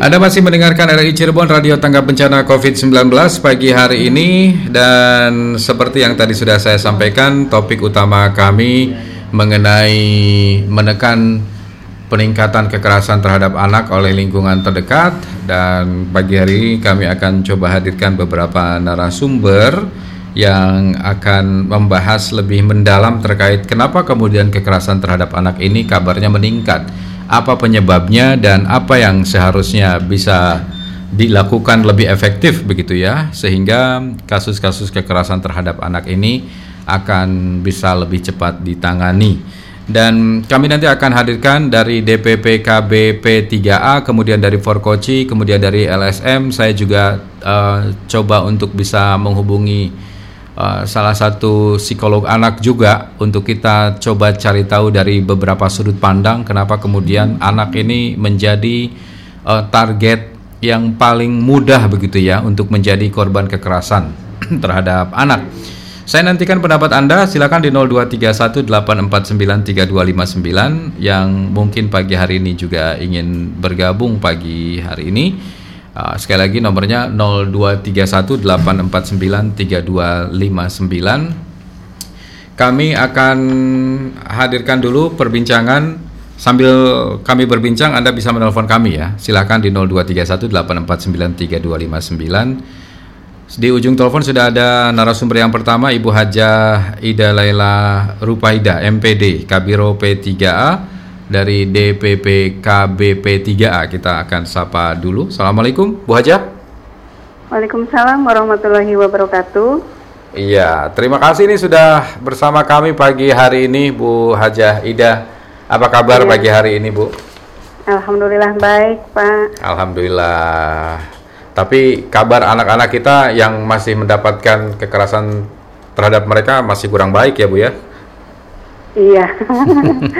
Anda masih mendengarkan RRI Cirebon Radio Tanggap Bencana COVID-19 pagi hari ini. Dan seperti yang tadi sudah saya sampaikan topik utama kami mengenai menekan peningkatan kekerasan terhadap anak oleh lingkungan terdekat. Dan pagi hari ini kami akan coba hadirkan beberapa narasumber yang akan membahas lebih mendalam terkait kenapa kemudian kekerasan terhadap anak ini kabarnya meningkat apa penyebabnya dan apa yang seharusnya bisa dilakukan lebih efektif begitu ya sehingga kasus-kasus kekerasan terhadap anak ini akan bisa lebih cepat ditangani. Dan kami nanti akan hadirkan dari DPP KBP 3A kemudian dari Forkoci kemudian dari LSM saya juga uh, coba untuk bisa menghubungi uh, salah satu psikolog anak juga untuk kita coba cari tahu dari beberapa sudut pandang kenapa kemudian anak ini menjadi uh, target yang paling mudah begitu ya untuk menjadi korban kekerasan terhadap anak. Saya nantikan pendapat Anda silakan di 0231849329 yang mungkin pagi hari ini juga ingin bergabung pagi hari ini Uh, sekali lagi nomornya 0231849329. Kami akan hadirkan dulu perbincangan sambil kami berbincang Anda bisa menelpon kami ya. Silakan di 0231849329. Di ujung telepon sudah ada narasumber yang pertama Ibu Hajah Ida Laila Rupaida MPD Kabiro P3A dari DPP KBP 3A. Kita akan sapa dulu. Assalamualaikum, Bu Haja. Waalaikumsalam warahmatullahi wabarakatuh. Iya, terima kasih ini sudah bersama kami pagi hari ini Bu Hajah Ida. Apa kabar iya. pagi hari ini, Bu? Alhamdulillah baik, Pak. Alhamdulillah. Tapi kabar anak-anak kita yang masih mendapatkan kekerasan terhadap mereka masih kurang baik ya, Bu ya? Iya.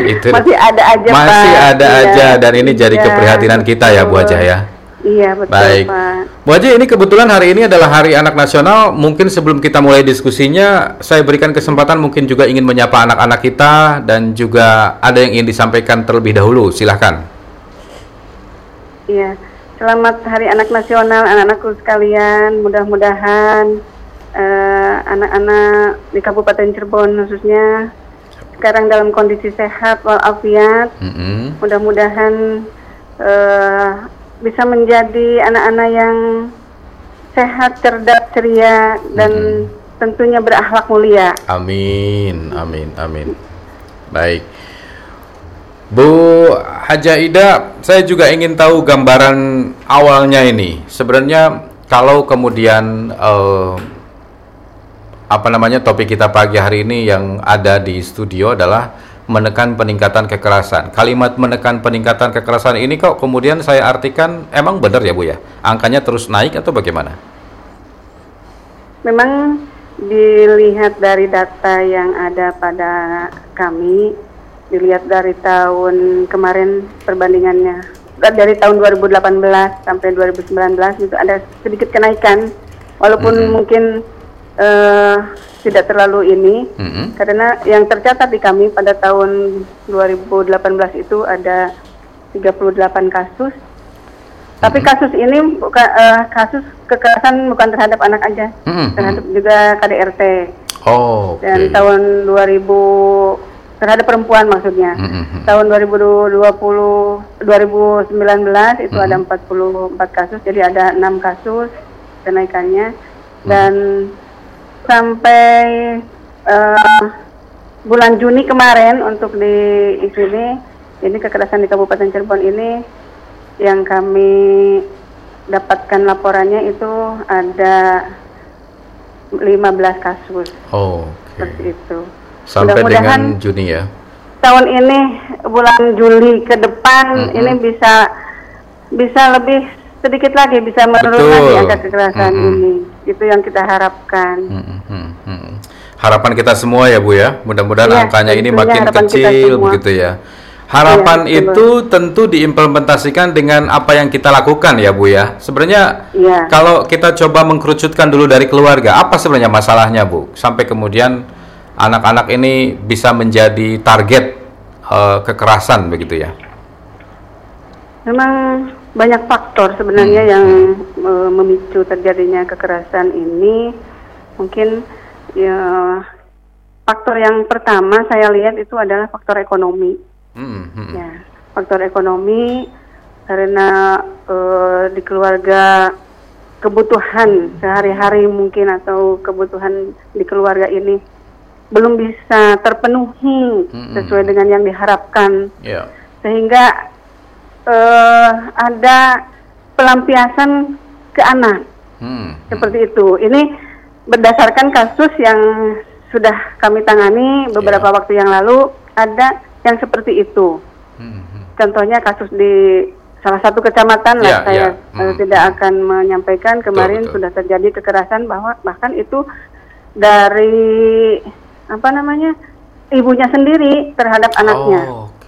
itu masih ada aja Masih Pak. ada iya. aja dan ini jadi iya, keprihatinan kita ya Bu Haja ya. Iya betul Baik. Pak. Bu Haja ini kebetulan hari ini adalah Hari Anak Nasional. Mungkin sebelum kita mulai diskusinya, saya berikan kesempatan mungkin juga ingin menyapa anak-anak kita dan juga ada yang ingin disampaikan terlebih dahulu. Silahkan. Iya. Selamat Hari Anak Nasional anak-anakku sekalian. Mudah-mudahan eh, anak-anak uh, di Kabupaten Cirebon khususnya sekarang dalam kondisi sehat walafiat. Mm -hmm. Mudah-mudahan uh, bisa menjadi anak-anak yang sehat, cerdas, ceria dan mm -hmm. tentunya berakhlak mulia. Amin, amin, amin. Baik. Bu Haja Ida, saya juga ingin tahu gambaran awalnya ini. Sebenarnya kalau kemudian uh, apa namanya topik kita pagi hari ini yang ada di studio adalah menekan peningkatan kekerasan. Kalimat menekan peningkatan kekerasan ini kok kemudian saya artikan emang benar ya Bu ya? Angkanya terus naik atau bagaimana? Memang dilihat dari data yang ada pada kami, dilihat dari tahun kemarin perbandingannya dari tahun 2018 sampai 2019 itu ada sedikit kenaikan walaupun mm -hmm. mungkin uh, tidak terlalu ini mm-hmm. karena yang tercatat di kami pada tahun 2018 itu ada 38 kasus. Mm-hmm. Tapi kasus ini bukan uh, kasus kekerasan bukan terhadap anak aja, mm-hmm. terhadap juga KDRT. Oh. Okay. Dan tahun 2000 terhadap perempuan maksudnya. Mm-hmm. Tahun 2020 2019 itu mm-hmm. ada 44 kasus, jadi ada enam kasus kenaikannya dan mm-hmm sampai uh, bulan Juni kemarin untuk di sini ini kekerasan di Kabupaten Cirebon ini yang kami dapatkan laporannya itu ada 15 kasus. Oh, okay. seperti itu. Sampai Mudah dengan Juni ya. Tahun ini bulan Juli ke depan mm -hmm. ini bisa bisa lebih sedikit lagi bisa menurun lagi angka kekerasan mm -hmm. ini. Itu yang kita harapkan. Mm -hmm. Harapan kita semua ya Bu ya. Mudah-mudahan ya, angkanya ini makin kecil begitu ya. Harapan ya, itu tentu diimplementasikan dengan apa yang kita lakukan ya Bu ya. Sebenarnya ya. kalau kita coba mengkerucutkan dulu dari keluarga, apa sebenarnya masalahnya Bu? Sampai kemudian anak-anak ini bisa menjadi target uh, kekerasan begitu ya. Memang banyak faktor sebenarnya yang uh, memicu terjadinya kekerasan ini. Mungkin ya faktor yang pertama saya lihat itu adalah faktor ekonomi. Hmm, hmm. Ya, faktor ekonomi karena uh, di keluarga kebutuhan sehari-hari mungkin atau kebutuhan di keluarga ini belum bisa terpenuhi Mm-mm. sesuai dengan yang diharapkan Ya. sehingga eh, ada pelampiasan ke anak Hmm, hmm. seperti itu. Ini berdasarkan kasus yang sudah kami tangani beberapa Ya. waktu yang lalu ada yang seperti itu. Hmm, hmm. Contohnya kasus di salah satu kecamatan lah Ya, saya ya. eh, Hmm. tidak akan menyampaikan kemarin betul. sudah terjadi kekerasan bahwa bahkan itu dari apa namanya ibunya sendiri terhadap anaknya. Oh, Oke,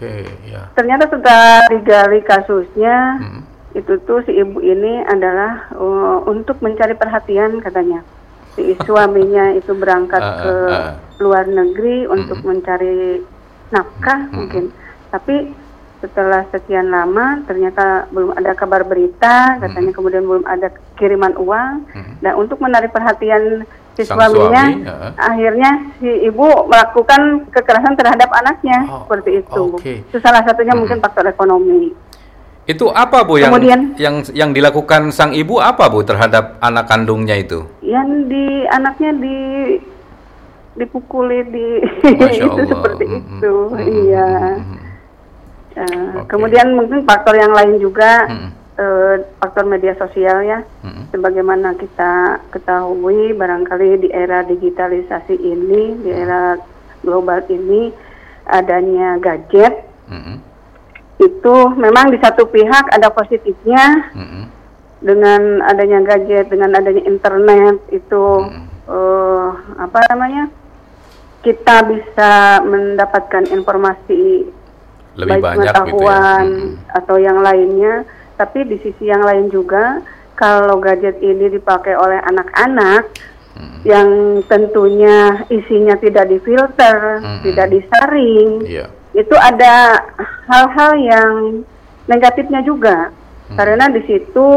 ya. Ternyata setelah digali kasusnya Hmm. itu tuh si ibu ini adalah uh, untuk mencari perhatian katanya. Si suaminya itu berangkat Ah, ke ah, ah. luar negeri untuk mencari nafkah mungkin. Tapi setelah sekian lama ternyata belum ada kabar berita, katanya kemudian belum ada kiriman uang. Hmm. Dan untuk menarik perhatian si Sang suaminya, suami, ah. akhirnya si ibu melakukan kekerasan terhadap anaknya Oh, seperti itu. oke. Itu salah satunya mungkin faktor ekonomi. Itu apa Bu yang Kemudian- yang yang dilakukan sang ibu apa Bu terhadap anak kandungnya itu? yang di anaknya di dipukuli di itu Allah. seperti Mm, itu mm, mm, iya mm, Eh, Oke. kemudian mungkin faktor yang lain juga Mm. Eh, faktor media sosial ya mm, sebagaimana kita ketahui barangkali di era digitalisasi ini di era global ini adanya gadget mm, mm, itu memang di satu pihak ada positifnya mm, mm. dengan adanya gadget, dengan adanya internet itu Hmm. eh, apa namanya? Kita bisa mendapatkan informasi Lebih baik banyak gitu ya. pengetahuan Mm, mm. atau yang lainnya, tapi di sisi yang lain juga kalau gadget ini dipakai oleh anak-anak Mm. yang tentunya isinya tidak difilter, Mm-mm. tidak disaring, Iya. itu ada hal-hal yang negatifnya juga Hmm. karena di situ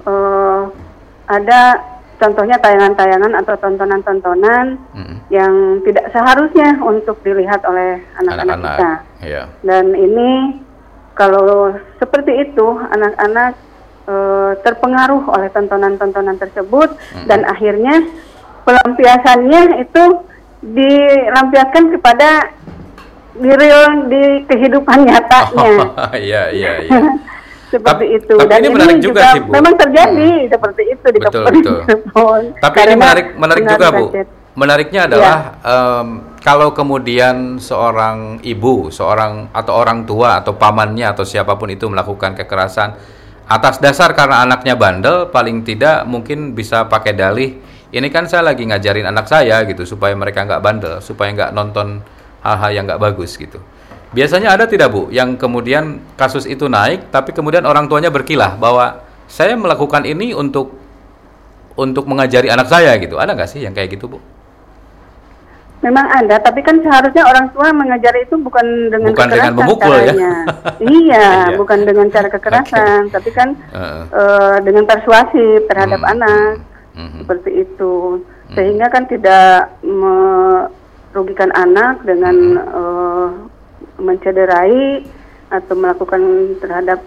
eh, ada contohnya tayangan-tayangan atau tontonan-tontonan Mm, yang tidak seharusnya untuk dilihat oleh anak-anak kita Iya. dan ini kalau seperti itu anak-anak eh, terpengaruh oleh tontonan-tontonan tersebut Hmm. dan akhirnya pelampiasannya itu dilampiaskan kepada di real di kehidupan nyatanya Iya, iya, iya. seperti Tapi- itu tapi dan ini menarik juga sih, Bu. memang terjadi seperti itu di Betul. Tapi ini menarik menarik juga, Bu. Menariknya adalah em, kalau kemudian seorang ibu, seorang atau orang tua atau pamannya atau siapa pun itu melakukan kekerasan atas dasar karena anaknya bandel, paling tidak mungkin bisa pakai dalih ini kan saya lagi ngajarin anak saya gitu supaya mereka nggak bandel, supaya nggak nonton hal-hal yang nggak bagus gitu. Biasanya ada tidak Bu yang kemudian kasus itu naik tapi kemudian orang tuanya berkilah bahwa saya melakukan ini untuk untuk mengajari anak saya gitu. Ada nggak sih yang kayak gitu, Bu? Memang ada, tapi kan seharusnya orang tua mengajar itu bukan dengan Bukan dengan kekerasan memukul ya? caranya. iya, Iya. bukan dengan cara kekerasan, tapi kan Heeh. eh, dengan persuasif terhadap Hmm, anak Mhm. seperti itu, sehingga kan tidak merugikan anak dengan eh, mencederai atau melakukan terhadap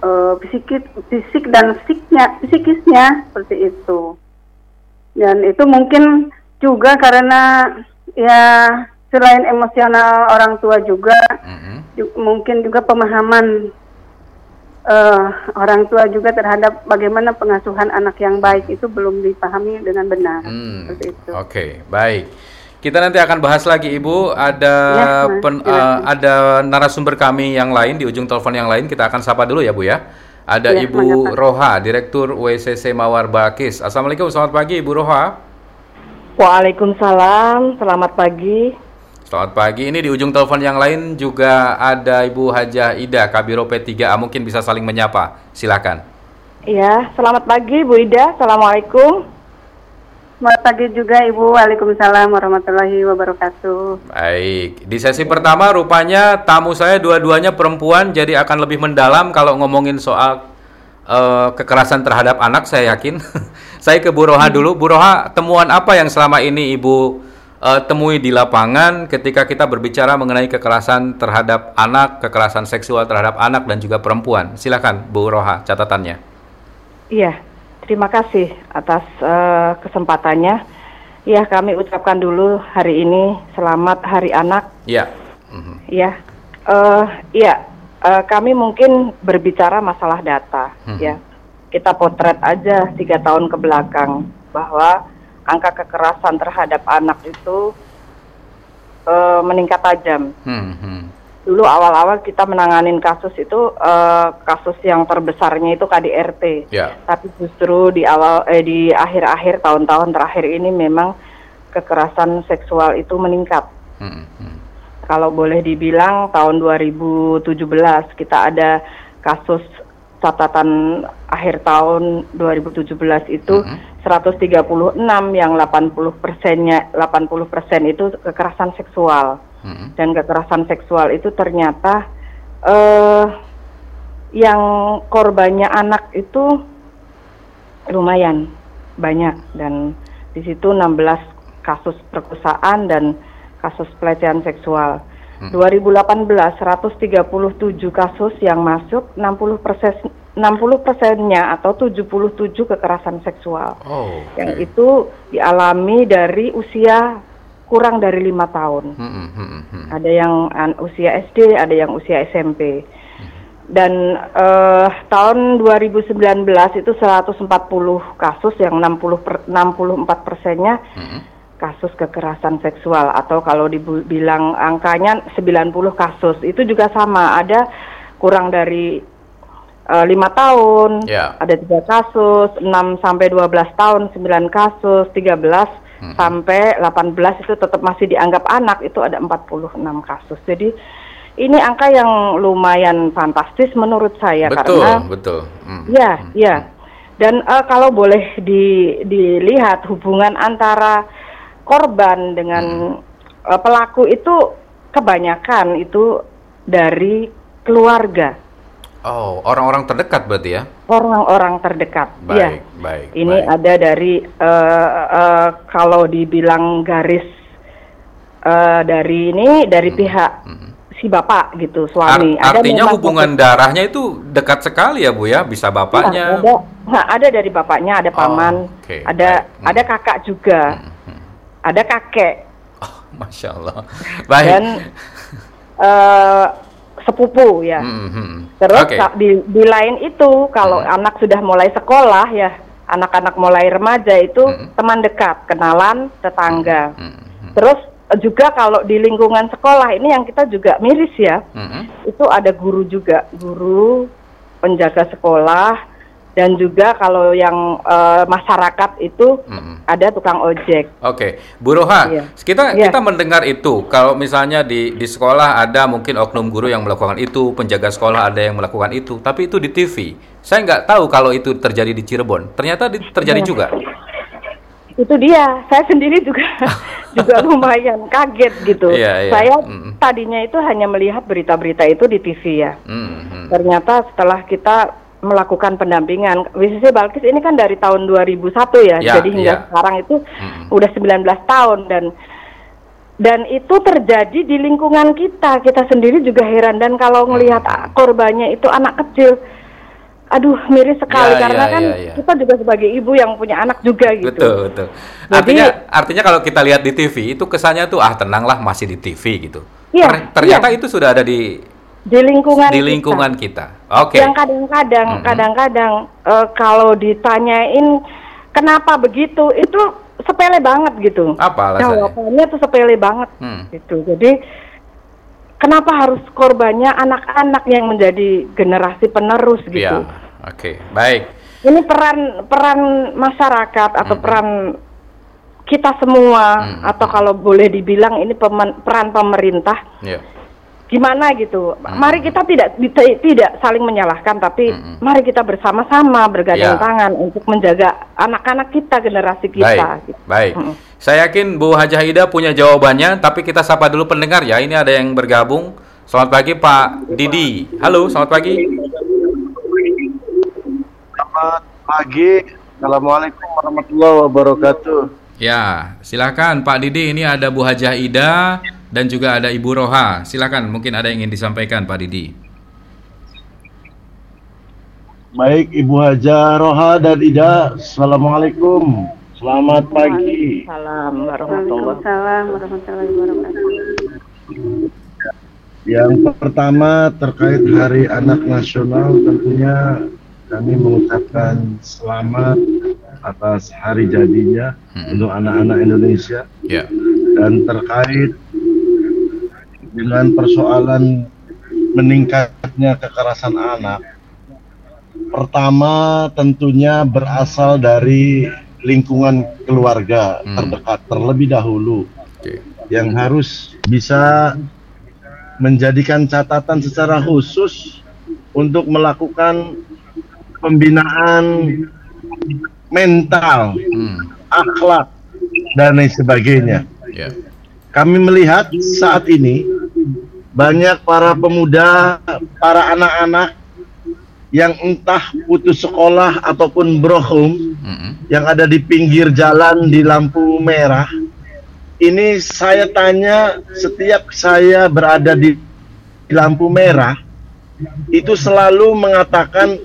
eh, fisik fisik dan psiknya psikisnya seperti itu dan itu mungkin juga karena ya selain emosional orang tua juga Mhm. ju- mungkin juga pemahaman eh, orang tua juga terhadap bagaimana pengasuhan anak yang baik itu belum dipahami dengan benar Hmm, itu. Oke, baik. Kita nanti akan bahas lagi, Ibu. Ada Ya, Mas, pen- silakan. eh, ada narasumber kami yang lain di ujung telepon yang lain. Kita akan sapa dulu ya, Bu ya. Ada Ya, Ibu. Roha, Direktur WCC Mawar Bakis. Assalamualaikum, selamat pagi, Ibu Roha. Waalaikumsalam, selamat pagi. Selamat pagi. Ini di ujung telepon yang lain juga ada Ibu Hajah Ida, Kabiro P3A. Mungkin bisa saling menyapa. Silakan. Ya, selamat pagi Bu Ida. Assalamualaikum. Selamat pagi juga Ibu. Waalaikumsalam warahmatullahi wabarakatuh. Baik, di sesi pertama rupanya tamu saya dua-duanya perempuan jadi akan lebih mendalam kalau ngomongin soal uh, kekerasan terhadap anak saya yakin. saya ke Bu Roha dulu. Bu Roha, temuan apa yang selama ini Ibu uh, temui di lapangan ketika kita berbicara mengenai kekerasan terhadap anak, kekerasan seksual terhadap anak dan juga perempuan? Silakan Bu Roha catatannya. Iya, terima kasih atas uh, kesempatannya. Ya, kami ucapkan dulu hari ini selamat Hari Anak. Iya. Mm-hmm. Ya, uh, ya uh, kami mungkin berbicara masalah data. Mm-hmm. Ya, kita potret aja tiga tahun ke belakang bahwa angka kekerasan terhadap anak itu uh, meningkat tajam. Mm-hmm dulu awal-awal kita menanganin kasus itu uh, kasus yang terbesarnya itu KDRT. Yeah. Tapi justru di awal eh di akhir-akhir tahun-tahun terakhir ini memang kekerasan seksual itu meningkat. Hmm, hmm. Kalau boleh dibilang tahun 2017 kita ada kasus catatan akhir tahun 2017 itu hmm. 136 yang 80 persennya 80 persen itu kekerasan seksual hmm. dan kekerasan seksual itu ternyata uh, yang korbannya anak itu lumayan banyak dan di situ 16 kasus perkosaan dan kasus pelecehan seksual. Hmm. 2018 137 kasus yang masuk 60 persen 60 persennya atau 77 kekerasan seksual. Oh, okay. Yang itu dialami dari usia kurang dari lima tahun. Hmm, hmm, hmm, hmm. Ada yang usia SD, ada yang usia SMP. Hmm. Dan uh, tahun 2019 itu 140 kasus yang 60 per, 64 persennya hmm. Kasus kekerasan seksual atau kalau dibilang angkanya 90 kasus itu juga sama ada kurang dari eh, lima uh, tahun, yeah. ada tiga kasus, 6 sampai 12 tahun, 9 kasus, 13 hmm. sampai 18 itu tetap masih dianggap anak itu ada 46 kasus. Jadi ini angka yang lumayan fantastis menurut saya betul, karena betul. Hmm. Ya, hmm. ya. Dan uh, kalau boleh di, dilihat hubungan antara korban dengan hmm. uh, pelaku itu kebanyakan itu dari keluarga. Oh, orang-orang terdekat berarti ya? Orang-orang terdekat. Baik, ya. baik. Ini baik. ada dari uh, uh, kalau dibilang garis uh, dari ini dari hmm. pihak hmm. si bapak gitu, suami. Art artinya hubungan darahnya itu dekat sekali ya bu ya, bisa bapaknya. Ya, ada, nah, ada dari bapaknya, ada paman, oh, okay. ada hmm. ada kakak juga, hmm. Ada kakek. Oh, Masya Allah. Baik. Dan uh, sepupu ya. Mm -hmm. Terus okay. di, di lain itu kalau mm. anak sudah mulai sekolah ya, anak-anak mulai remaja itu mm. teman dekat, kenalan, tetangga. Mm -hmm. Terus juga kalau di lingkungan sekolah ini yang kita juga miris ya, mm -hmm. itu ada guru juga, guru penjaga sekolah dan juga kalau yang uh, masyarakat itu hmm. ada tukang ojek. Oke, okay. Bu Roha, iya. kita iya. kita mendengar itu kalau misalnya di di sekolah ada mungkin oknum guru yang melakukan itu, penjaga sekolah ada yang melakukan itu, tapi itu di TV. Saya nggak tahu kalau itu terjadi di Cirebon. Ternyata di, terjadi iya. juga. Itu dia, saya sendiri juga juga lumayan kaget gitu. Iya, iya. Saya mm. tadinya itu hanya melihat berita-berita itu di TV ya. Mm, Ternyata setelah kita melakukan pendampingan. WCC Balkis ini kan dari tahun 2001 ya, ya jadi hingga ya. sekarang itu hmm. udah 19 tahun dan dan itu terjadi di lingkungan kita. Kita sendiri juga heran dan kalau melihat hmm. korbannya itu anak kecil, aduh miris sekali ya, karena ya, kan ya, ya. kita juga sebagai ibu yang punya anak juga gitu. Betul betul. Jadi, artinya artinya kalau kita lihat di TV itu kesannya tuh ah tenanglah masih di TV gitu. Ya, Ternyata ya. itu sudah ada di di lingkungan di lingkungan kita. kita. Oke. Okay. Yang kadang-kadang mm -hmm. kadang-kadang uh, kalau ditanyain kenapa begitu itu sepele banget gitu. Apa alasannya? Jawabannya tuh sepele banget hmm. gitu. Jadi kenapa harus korbannya anak-anak yang menjadi generasi penerus gitu. Ya. Oke, okay. baik. Ini peran peran masyarakat atau hmm. peran kita semua hmm. atau kalau boleh dibilang ini peran pemerintah. Yeah gimana gitu. Hmm. Mari kita tidak tidak saling menyalahkan, tapi hmm. mari kita bersama-sama bergandeng ya. tangan untuk menjaga anak-anak kita, generasi kita. Baik, gitu. baik. Hmm. Saya yakin Bu Hajah Ida punya jawabannya, tapi kita sapa dulu pendengar ya. Ini ada yang bergabung. Selamat pagi Pak Didi. Halo, selamat pagi. pagi. Assalamualaikum warahmatullahi wabarakatuh. Ya, silakan Pak Didi. Ini ada Bu Hajah Ida dan juga ada Ibu Roha. Silakan, mungkin ada yang ingin disampaikan Pak Didi. Baik Ibu Haja Roha dan Ida, Assalamualaikum. Selamat pagi. Salam warahmatullahi wabarakatuh. Yang pertama terkait Hari Anak Nasional tentunya kami mengucapkan selamat atas hari jadinya Hmm. untuk anak-anak Indonesia Ya, dan terkait dengan persoalan meningkatnya kekerasan anak. Pertama tentunya berasal dari lingkungan keluarga Hmm. terdekat terlebih dahulu oke. yang harus bisa menjadikan catatan secara khusus untuk melakukan pembinaan mental, Hmm, akhlak dan lain sebagainya. ya, Kami melihat saat ini banyak para pemuda, para anak-anak yang entah putus sekolah ataupun brohum Mm-mm. yang ada di pinggir jalan di lampu merah. Ini saya tanya setiap saya berada di lampu merah itu selalu mengatakan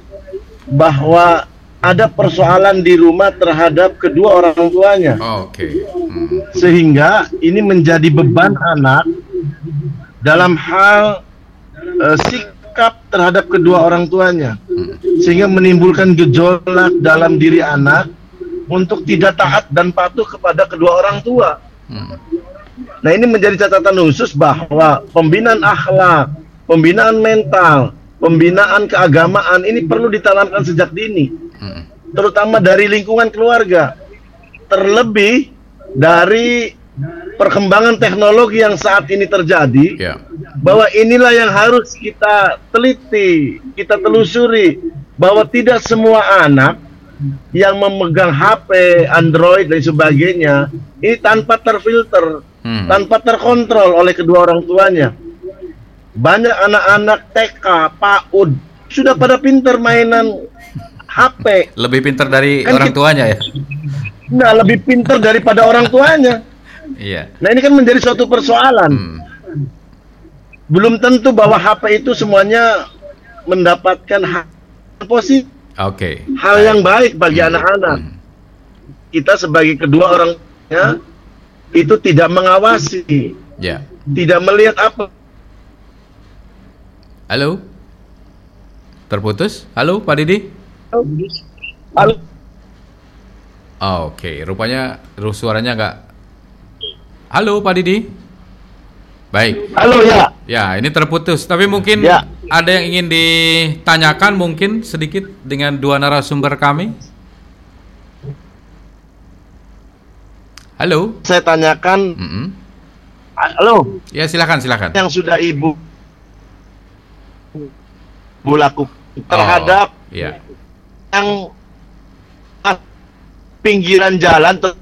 bahwa ada persoalan di rumah terhadap kedua orang tuanya Oke. Hmm, sehingga ini menjadi beban anak dalam hal eh, sikap terhadap kedua orang tuanya sehingga menimbulkan gejolak dalam diri anak untuk tidak taat dan patuh kepada kedua orang tua. Nah, ini menjadi catatan khusus bahwa pembinaan akhlak, pembinaan mental, pembinaan keagamaan ini perlu ditanamkan sejak dini, terutama dari lingkungan keluarga. Terlebih dari perkembangan teknologi yang saat ini terjadi, Ya, bahwa inilah yang harus kita teliti, kita telusuri bahwa tidak semua anak yang memegang HP, Android dan sebagainya ini tanpa terfilter, Hmm. tanpa terkontrol oleh kedua orang tuanya. Banyak anak-anak TK, PAUD sudah pada pinter mainan HP. lebih pintar dari Kan orang kita- tuanya ya. Nah, lebih pinter daripada orang tuanya. Iya. Nah, ini kan menjadi suatu persoalan. Hmm. belum tentu bahwa HP itu semuanya mendapatkan hal positif, Oke. hal yang baik bagi Hmm. anak-anak. Hmm. Kita sebagai kedua orang tuanya itu tidak mengawasi, Ya. tidak melihat apa Halo. Terputus? Halo, Pak Didi? Halo, Oh, Oke, rupanya ru- suaranya nggak. Halo, Pak Didi. Baik. halo ya. Ya, ini terputus. Tapi mungkin Ya. ada yang ingin ditanyakan mungkin sedikit dengan dua narasumber kami. Halo. Saya tanyakan, Mm-mm. halo, Ya, silakan, silakan. yang sudah ibu ibu terhadap Oh, ya. yang pinggiran jalan ter-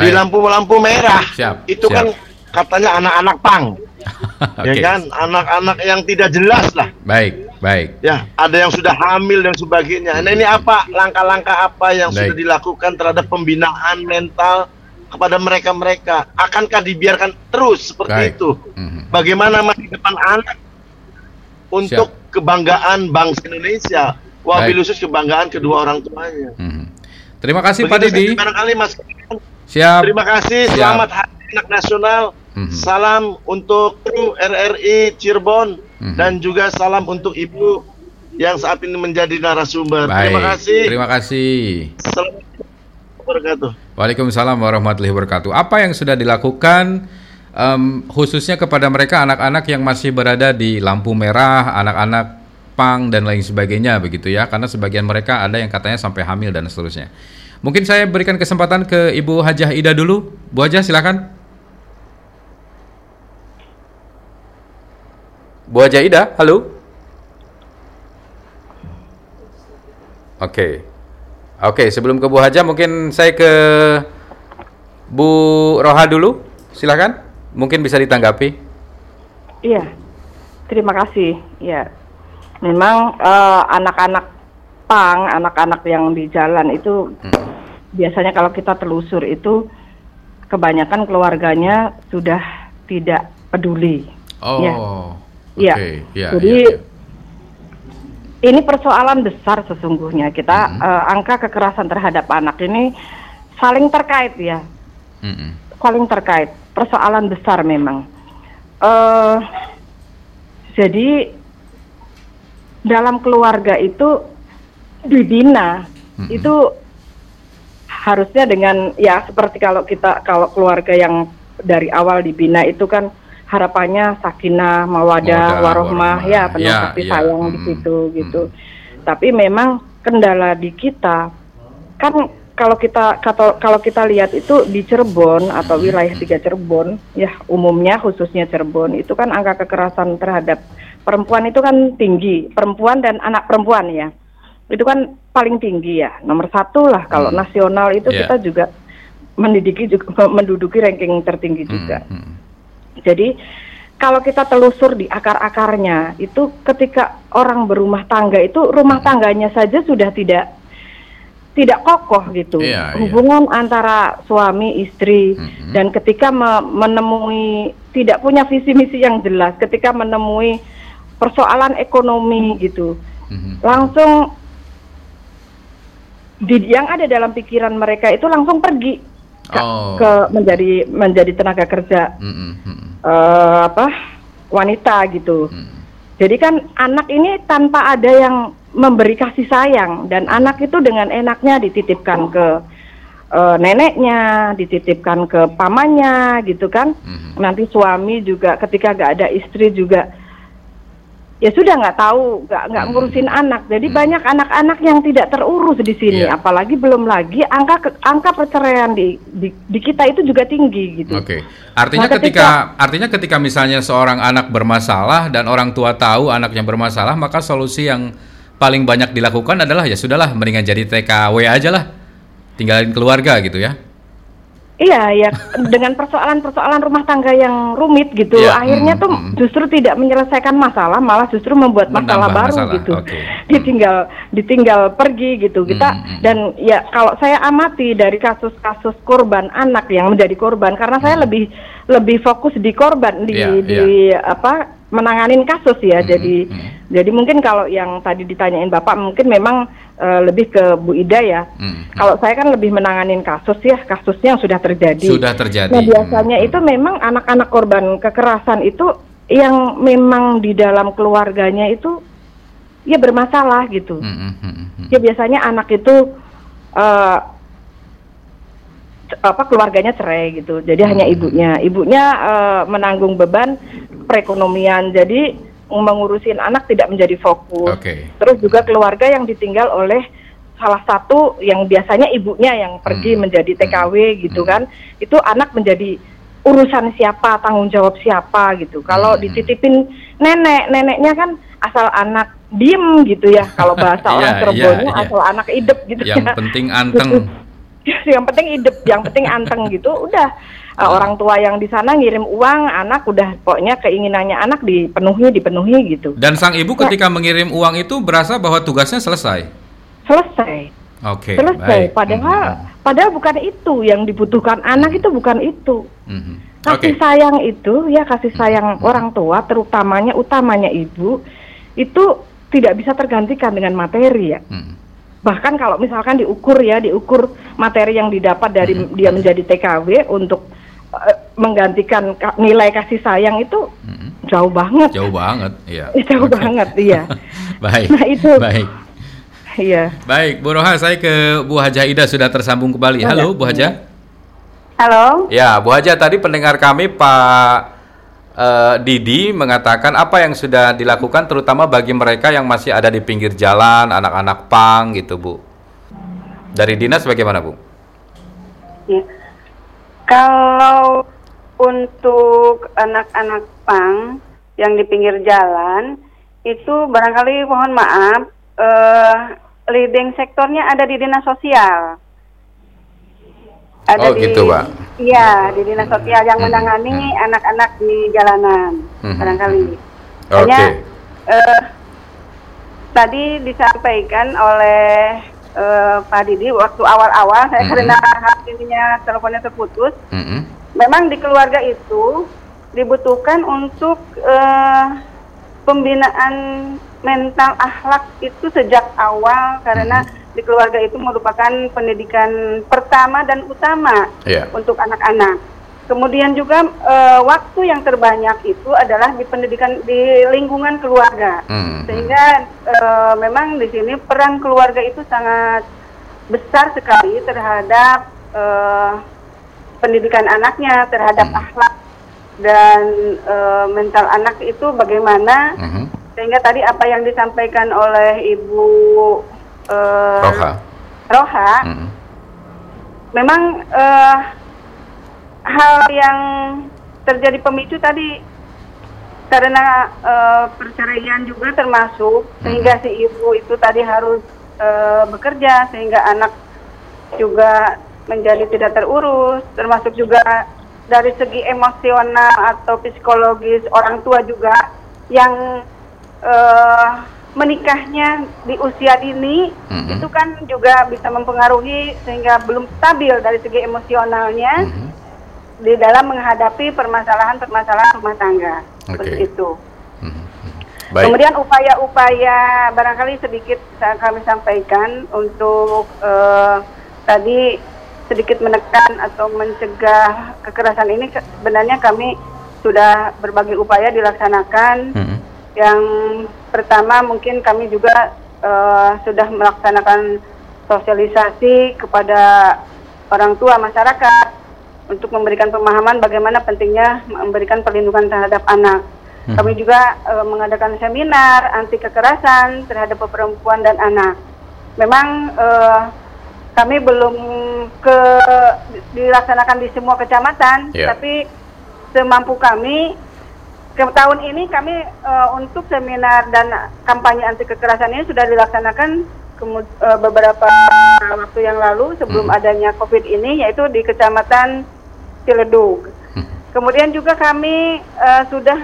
di lampu-lampu merah. Siap, Itu siap. kan katanya anak-anak pang. ya Oke. kan anak-anak yang tidak jelas lah Baik, baik. ya ada yang sudah hamil dan sebagainya nah ini apa langkah-langkah apa yang sudah Baik. dilakukan terhadap pembinaan mental kepada mereka-mereka akankah dibiarkan terus seperti Baik. itu Mhm. bagaimana masa depan anak untuk kebanggaan bangsa Indonesia wabil khusus kebanggaan kedua orang tuanya Mhm. Terima kasih Pak Begitu Didi. barangkali Mas Siap. terima kasih Siap. selamat Hari Anak Nasional Mhm. Salam untuk kru RRI Cirebon Mhm. dan juga salam untuk Ibu yang saat ini menjadi narasumber. Baik. Terima kasih. Terima kasih. Assalamualaikum wabarakatuh. Waalaikumsalam warahmatullahi wabarakatuh. Apa yang sudah dilakukan em, khususnya kepada mereka anak-anak yang masih berada di lampu merah, anak-anak pang dan lain sebagainya begitu ya? Karena sebagian mereka ada yang katanya sampai hamil dan seterusnya. Mungkin saya berikan kesempatan ke Ibu Hajah Ida dulu. Bu Hajah silakan. Bu Hajah Ida, halo. Oke. Oke, sebelum ke Bu Haja mungkin saya ke Bu Roha dulu. Silakan. Mungkin bisa ditanggapi. Iya, terima kasih. Ya, memang eh, anak-anak pang, anak-anak yang di jalan itu Hmm. biasanya kalau kita telusur itu kebanyakan keluarganya sudah tidak peduli. Oh. Ya. Oke. Iya. Ya, Jadi ya, ya. ini persoalan besar sesungguhnya. Kita Hmm. eh, angka kekerasan terhadap anak ini saling terkait ya, Mm-mm. saling terkait. Persoalan besar memang. eh jadi dalam keluarga itu dibina Mm-mm. itu harusnya dengan ya seperti kalau kita kalau keluarga yang dari awal dibina itu kan harapannya sakinah mawadah warohmah ya penuh Ya, kasih ya. sayang di Mm-mm. situ gitu tapi memang kendala di kita kan kalau kita kalau kalau kita lihat itu di Cirebon atau wilayah tiga Cirebon ya umumnya khususnya Cirebon itu kan angka kekerasan terhadap perempuan itu kan tinggi perempuan dan anak perempuan ya itu kan paling tinggi ya nomor satu lah kalau Hmm. nasional itu Yeah. kita juga mendidiki juga menduduki ranking tertinggi juga Mm, mm. jadi kalau kita telusur di akar-akarnya itu ketika orang berumah tangga itu rumah tangganya saja sudah tidak tidak kokoh gitu Iya, iya. hubungan antara suami istri Mhm. dan ketika me- menemui tidak punya visi misi yang jelas ketika menemui persoalan ekonomi gitu Mhm. langsung di, yang ada dalam pikiran mereka itu langsung pergi ke, Oh. ke menjadi menjadi tenaga kerja mm-mm, eh, apa wanita gitu. mm. Jadi kan anak ini tanpa ada yang memberi kasih sayang dan anak itu dengan enaknya dititipkan ke eh, neneknya, dititipkan ke pamannya gitu kan. Mhm. Nanti suami juga ketika gak ada istri juga ya sudah nggak tahu nggak nggak Hmm. ngurusin anak. Jadi Hmm. banyak anak-anak yang tidak terurus di sini. Iya. Apalagi belum lagi angka angka perceraian di, di di kita itu juga tinggi gitu. Oke, artinya Nah, ketika artinya ketika misalnya seorang anak bermasalah dan orang tua tahu anaknya bermasalah, maka solusi yang paling banyak dilakukan adalah ya sudahlah, mendingan jadi TKW aja lah, tinggalin keluarga gitu ya. Iya, ya dengan persoalan-persoalan rumah tangga yang rumit gitu, Iya, akhirnya mm, tuh mm. justru tidak menyelesaikan masalah, malah justru membuat masalah Menambah baru masalah, gitu. oke. Ditinggal, ditinggal pergi gitu. Kita Mm, mm. dan ya kalau saya amati dari kasus-kasus korban anak yang menjadi korban, karena saya Mm. lebih lebih fokus di korban di Iya, di apa menanganin kasus ya. Mm, Jadi mm. jadi mungkin kalau yang tadi ditanyain bapak mungkin memang eh, lebih ke Bu Ida ya. Mm, mm. Kalau saya kan lebih menanganin kasus ya, kasusnya yang sudah terjadi. Sudah terjadi. Nah biasanya Mm, itu memang anak-anak korban kekerasan itu yang memang di dalam keluarganya itu ya bermasalah gitu. mm, mm, mm, mm, mm. Ya biasanya anak itu eh, c- apa keluarganya cerai gitu. Jadi hanya Hmm. ibunya. Ibunya eh, menanggung beban perekonomian. Jadi mengurusin anak tidak menjadi fokus. Oke. Terus juga keluarga yang ditinggal oleh salah satu yang biasanya ibunya yang pergi Hmm. menjadi TKW gitu Hmm. kan, itu anak menjadi urusan siapa, tanggung jawab siapa gitu. Kalau Hmm. dititipin nenek, neneknya kan asal anak diem gitu ya. Kalau bahasa Iya, orang Cirebonnya iya, iya. asal anak idep gitu Yang ya. penting anteng. yang penting idep, yang penting anteng gitu. Udah Uh, orang tua yang di sana ngirim uang, anak udah pokoknya keinginannya anak dipenuhi, dipenuhi gitu. Dan sang ibu Ya. ketika mengirim uang itu berasa bahwa tugasnya selesai. Selesai. Oke. selesai. baik. Padahal Mm, padahal bukan itu yang dibutuhkan anak itu bukan itu. mm, mm. Kasih sayang itu ya kasih sayang orang tua terutamanya utamanya ibu itu tidak bisa tergantikan dengan materi ya. Mm. Bahkan kalau misalkan diukur ya diukur materi yang didapat dari dia menjadi TKW untuk eh, menggantikan ka- nilai kasih sayang itu Mm. jauh banget. Jauh banget, iya. Jauh Oke. banget, iya. Baik. Nah, itu. Baik. Iya. Baik, Bu Roha, saya ke Bu Haja Ida sudah tersambung kembali. Halo, Bu Haja. Halo, Ya, Bu Haja tadi pendengar kami Pak eh, Didi mengatakan apa yang sudah dilakukan terutama bagi mereka yang masih ada di pinggir jalan, anak-anak pang gitu, Bu. Dari dinas bagaimana, Bu? Ya. Kalau untuk anak-anak pang yang di pinggir jalan itu barangkali mohon maaf eh, leading sektornya ada di dinas sosial. Oh, gitu, Pak. Iya, di dinas sosial yang Hmm, menangani hmm. anak-anak di jalanan Hmm, barangkali. Oke. Hanya eh, tadi disampaikan oleh uh, Pak Didi waktu awal-awal saya Mhm. karena hasilnya teleponnya terputus. Mm-mm. Memang di keluarga itu dibutuhkan untuk eh, pembinaan mental akhlak itu sejak awal karena di keluarga itu merupakan pendidikan pertama dan utama Iya. untuk anak-anak. Kemudian juga eh, waktu yang terbanyak itu adalah di pendidikan di lingkungan keluarga. Mm-mm. Sehingga eh, memang di sini peran keluarga itu sangat besar sekali terhadap eh, pendidikan anaknya, terhadap Hmm. akhlak dan eh, mental anak itu bagaimana. Mhm. Sehingga tadi apa yang disampaikan oleh Ibu eh, Roha. Roha, Mm-mm. memang eh, hal yang terjadi pemicu tadi karena eh, perceraian juga termasuk sehingga si ibu itu tadi harus eh, bekerja sehingga anak juga menjadi tidak terurus termasuk juga dari segi emosional atau psikologis orang tua juga yang menikahnya di usia dini Mhm. itu kan juga bisa mempengaruhi sehingga belum stabil dari segi emosionalnya Mhm. di dalam menghadapi permasalahan-permasalahan rumah tangga seperti Oke. itu. Mhm. Baik. Kemudian upaya-upaya barangkali sedikit sa- kami sampaikan untuk eh, tadi sedikit menekan atau mencegah kekerasan ini sebenarnya kami sudah berbagai upaya dilaksanakan. Mhm. Yang pertama mungkin kami juga eh, sudah melaksanakan sosialisasi kepada orang tua masyarakat untuk memberikan pemahaman bagaimana pentingnya memberikan perlindungan terhadap anak. Hmm. Kami juga eh, mengadakan seminar anti kekerasan terhadap perempuan dan anak. Memang eh, kami belum ke dilaksanakan di semua kecamatan, Ya. tapi semampu kami tahun ini kami eh, untuk seminar dan kampanye anti kekerasan ini sudah dilaksanakan eh, beberapa waktu yang lalu sebelum Mhm. adanya COVID ini yaitu di Kecamatan Ciledug. Mhm. Kemudian juga kami eh, sudah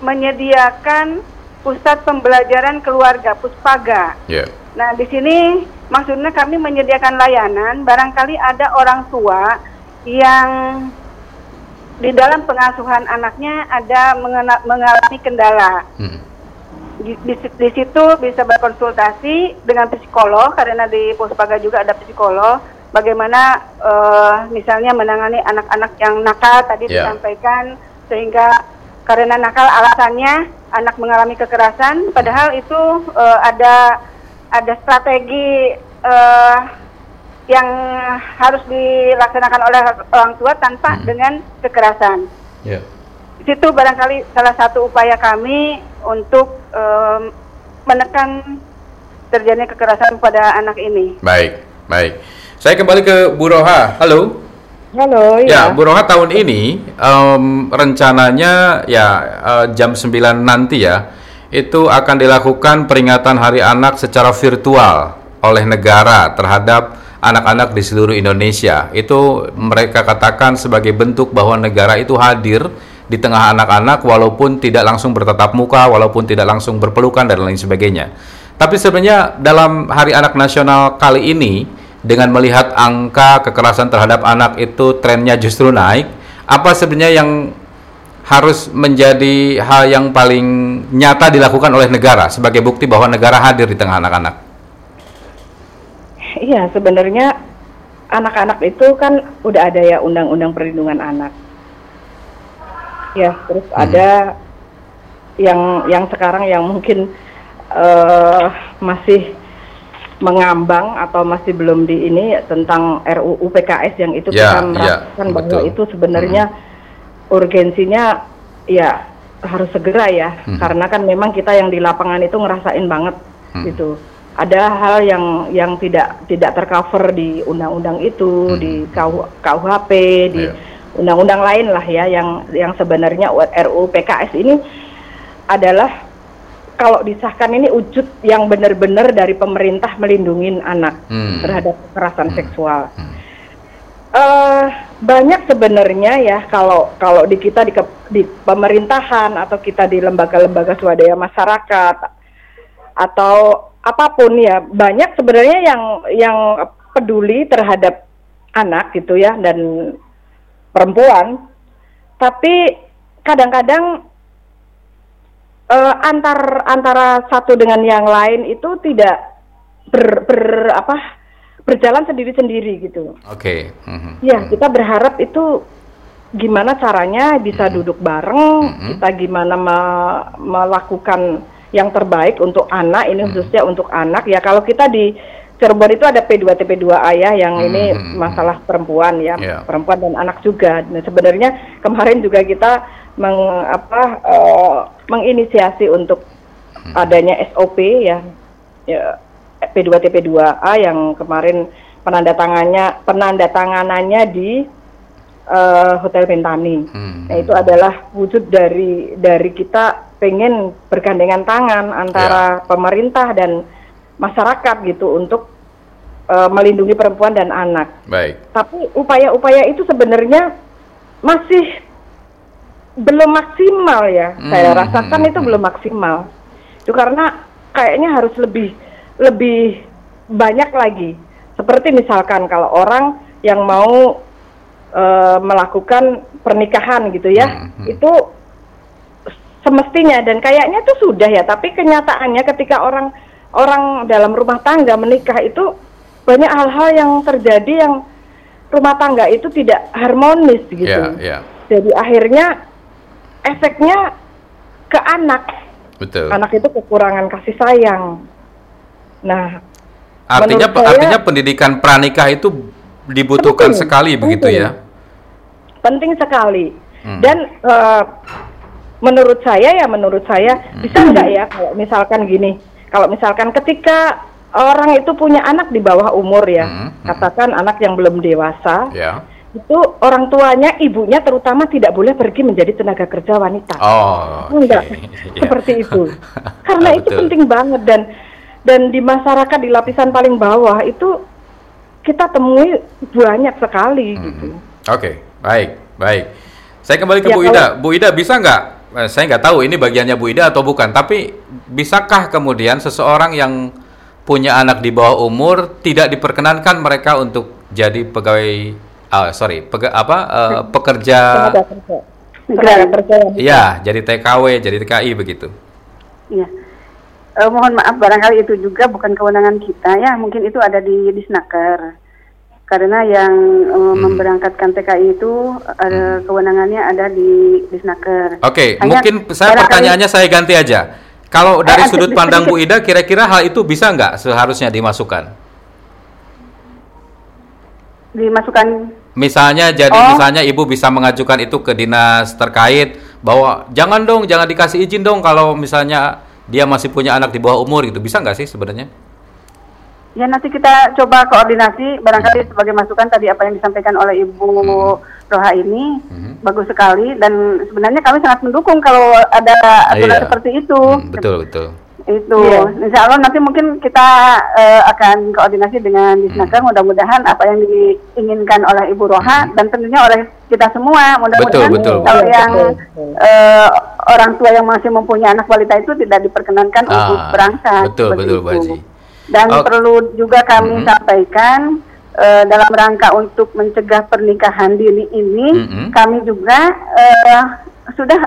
menyediakan pusat pembelajaran keluarga Puspaga. Ya. Nah, di sini maksudnya kami menyediakan layanan barangkali ada orang tua yang di dalam pengasuhan anaknya ada mengena- mengalami kendala. Mhm. Di, di, di situ bisa berkonsultasi dengan psikolog karena di Puspaga juga ada psikolog. Bagaimana eh, misalnya menangani anak-anak yang nakal tadi Ya. disampaikan sehingga karena nakal alasannya anak mengalami kekerasan, padahal itu eh, ada ada strategi eh, yang harus dilaksanakan oleh orang tua tanpa Hmm. dengan kekerasan Ya. di situ barangkali salah satu upaya kami untuk em, menekan terjadinya kekerasan pada anak ini. Baik, baik. Saya kembali ke Bu Roha. Halo. Halo, Ya, ya. Bu Roha tahun ini em, rencananya ya eh, jam 9 nanti ya itu akan dilakukan peringatan Hari Anak secara virtual oleh negara terhadap anak-anak di seluruh Indonesia. Itu mereka katakan sebagai bentuk bahwa negara itu hadir di tengah anak-anak walaupun tidak langsung bertatap muka, walaupun tidak langsung berpelukan dan lain sebagainya. Tapi sebenarnya dalam Hari Anak Nasional kali ini dengan melihat angka kekerasan terhadap anak itu trennya justru naik, apa sebenarnya yang harus menjadi hal yang paling nyata dilakukan oleh negara sebagai bukti bahwa negara hadir di tengah anak-anak? Iya, sebenarnya anak-anak itu kan udah ada ya undang-undang perlindungan anak. Ya, terus Hmm. ada yang yang sekarang yang mungkin eh, masih mengambang atau masih belum di ini tentang RUU PKS yang itu Ya, kita ya, merasakan bahwa betul. itu sebenarnya urgensinya ya harus segera ya Hmm. karena kan memang kita yang di lapangan itu ngerasain banget Hmm. gitu ada hal yang yang tidak tidak tercover di undang-undang itu Hmm. di KU KUHP di Iya. undang-undang lain lah ya yang yang sebenarnya RUU PKS ini adalah kalau disahkan ini wujud yang benar-benar dari pemerintah melindungi anak Hmm. terhadap kekerasan Hmm. seksual. Hmm. Eh, banyak sebenarnya ya kalau kalau di kita di, ke- di pemerintahan atau kita di lembaga-lembaga swadaya masyarakat atau apa pun ya banyak sebenarnya yang yang peduli terhadap anak gitu ya dan perempuan tapi kadang-kadang uh, antar antara satu dengan yang lain itu tidak ber, ber apa berjalan sendiri-sendiri gitu. Oke. Okay. Mm-hmm. Ya kita berharap itu gimana caranya bisa mm-hmm. duduk bareng, mm-hmm. kita gimana me- melakukan yang terbaik untuk anak ini mm-hmm. khususnya untuk anak ya kalau kita di Cirebon itu ada P2 TP2A ya yang mm-hmm. ini masalah perempuan ya, yeah. perempuan dan anak juga. Nah, sebenarnya kemarin juga kita meng, apa uh, menginisiasi untuk mm-hmm. adanya SOP ya, ya P2 TP2A yang kemarin penandatangannya penandatanganannya di uh, Hotel Pentani. Hmm. Nah, itu adalah wujud dari dari kita pengen bergandengan tangan antara yeah. pemerintah dan masyarakat gitu untuk uh, melindungi perempuan dan anak. Baik. Tapi upaya-upaya itu sebenarnya masih belum maksimal ya. Hmm. Saya rasakan hmm. itu belum maksimal. Itu karena kayaknya harus lebih lebih banyak lagi. Seperti misalkan kalau orang yang mau e, melakukan pernikahan gitu ya, hmm, hmm. itu semestinya dan kayaknya itu sudah ya, tapi kenyataannya ketika orang orang dalam rumah tangga menikah itu banyak hal-hal yang terjadi yang rumah tangga itu tidak harmonis gitu. Yeah, yeah. Jadi akhirnya efeknya ke anak. Betul. Anak itu kekurangan kasih sayang. Nah, artinya saya, artinya pendidikan pranikah itu dibutuhkan penting, sekali penting, begitu ya? Penting sekali. Hmm. Dan uh, menurut saya ya menurut saya hmm. bisa enggak ya kalau misalkan gini, kalau misalkan ketika orang itu punya anak di bawah umur ya, hmm. Hmm. katakan anak yang belum dewasa. Ya itu orang tuanya, ibunya terutama tidak boleh pergi menjadi tenaga kerja wanita. Oh, enggak okay. seperti itu. Karena oh, itu betul. penting banget dan dan di masyarakat di lapisan paling bawah itu kita temui banyak sekali hmm. gitu. Oke, okay, baik, baik. Saya kembali ke ya, Bu Ida. Bu Ida bisa nggak? Eh, saya nggak tahu ini bagiannya Bu Ida atau bukan. Tapi bisakah kemudian seseorang yang punya anak di bawah umur tidak diperkenankan mereka untuk jadi pegawai, uh, sorry, pega, apa uh, pekerja? Iya, jadi TKW, jadi TKI begitu. Iya uh, mohon maaf barangkali itu juga bukan kewenangan kita ya mungkin itu ada di disnaker karena yang uh, hmm. memberangkatkan TKI itu uh, hmm. kewenangannya ada di disnaker. Oke, okay, mungkin saya pertanyaannya saya ganti aja. Kalau dari sudut pandang Bu Ida, kira-kira hal itu bisa nggak seharusnya dimasukkan? Dimasukkan. Misalnya, jadi oh. misalnya ibu bisa mengajukan itu ke dinas terkait bahwa jangan dong, jangan dikasih izin dong kalau misalnya dia masih punya anak di bawah umur gitu bisa nggak sih sebenarnya? Ya nanti kita coba koordinasi barangkali hmm. sebagai masukan tadi apa yang disampaikan oleh Ibu hmm. Roha ini hmm. bagus sekali dan sebenarnya kami sangat mendukung kalau ada aturan iya. seperti itu. Hmm, betul betul itu yeah. insya Allah nanti mungkin kita uh, akan koordinasi dengan Disnaker hmm. mudah-mudahan apa yang diinginkan oleh Ibu Roha hmm. dan tentunya oleh kita semua mudah-mudahan kalau yang Uh, orang tua yang masih mempunyai anak balita itu tidak diperkenankan ah, untuk berangkat betul betul Bu Haji. Dan oh. perlu juga kami hmm. sampaikan uh, dalam rangka untuk mencegah pernikahan dini ini hmm. kami juga uh, sudah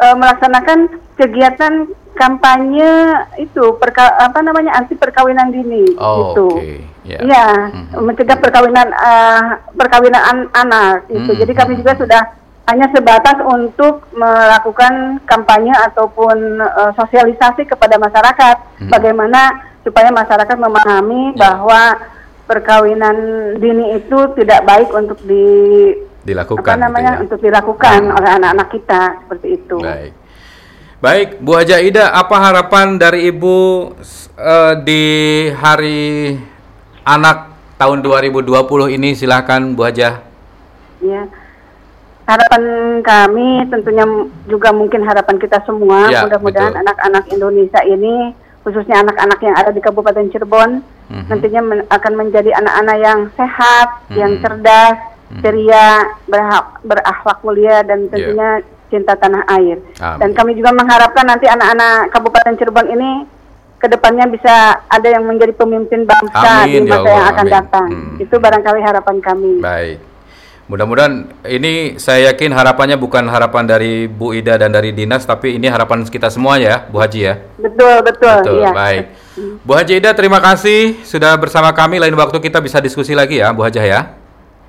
uh, melaksanakan kegiatan kampanye itu perka, apa namanya anti perkawinan dini oh, itu. Okay. Yeah. Ya, mm-hmm. mencegah perkawinan uh, perkawinan an anak itu. Mm-hmm. Jadi kami juga sudah hanya sebatas untuk melakukan kampanye ataupun uh, sosialisasi kepada masyarakat mm-hmm. bagaimana supaya masyarakat memahami yeah. bahwa perkawinan dini itu tidak baik untuk di dilakukan apa namanya gitu ya? untuk dilakukan hmm. oleh anak-anak kita seperti itu. Baik. Baik, Bu Haja Ida, apa harapan dari Ibu uh, di Hari Anak tahun 2020 ini? Silahkan Bu Haja. Ya, harapan kami tentunya juga mungkin harapan kita semua. Ya, Mudah-mudahan anak-anak Indonesia ini, khususnya anak-anak yang ada di Kabupaten Cirebon, mm-hmm. nantinya men- akan menjadi anak-anak yang sehat, mm-hmm. yang cerdas, mm-hmm. ceria, berakhlak mulia, dan tentunya yeah cinta tanah air. Amin. Dan kami juga mengharapkan nanti anak-anak Kabupaten Cirebon ini ke depannya bisa ada yang menjadi pemimpin bangsa Amin, di ya masa yang Allah, akan amin. datang. Hmm. Itu barangkali harapan kami. Baik. Mudah-mudahan ini saya yakin harapannya bukan harapan dari Bu Ida dan dari dinas, tapi ini harapan kita semua ya, Bu Haji ya. Betul, betul. Betul, iya. baik. Bu Haji Ida, terima kasih sudah bersama kami. Lain waktu kita bisa diskusi lagi ya, Bu Haji ya.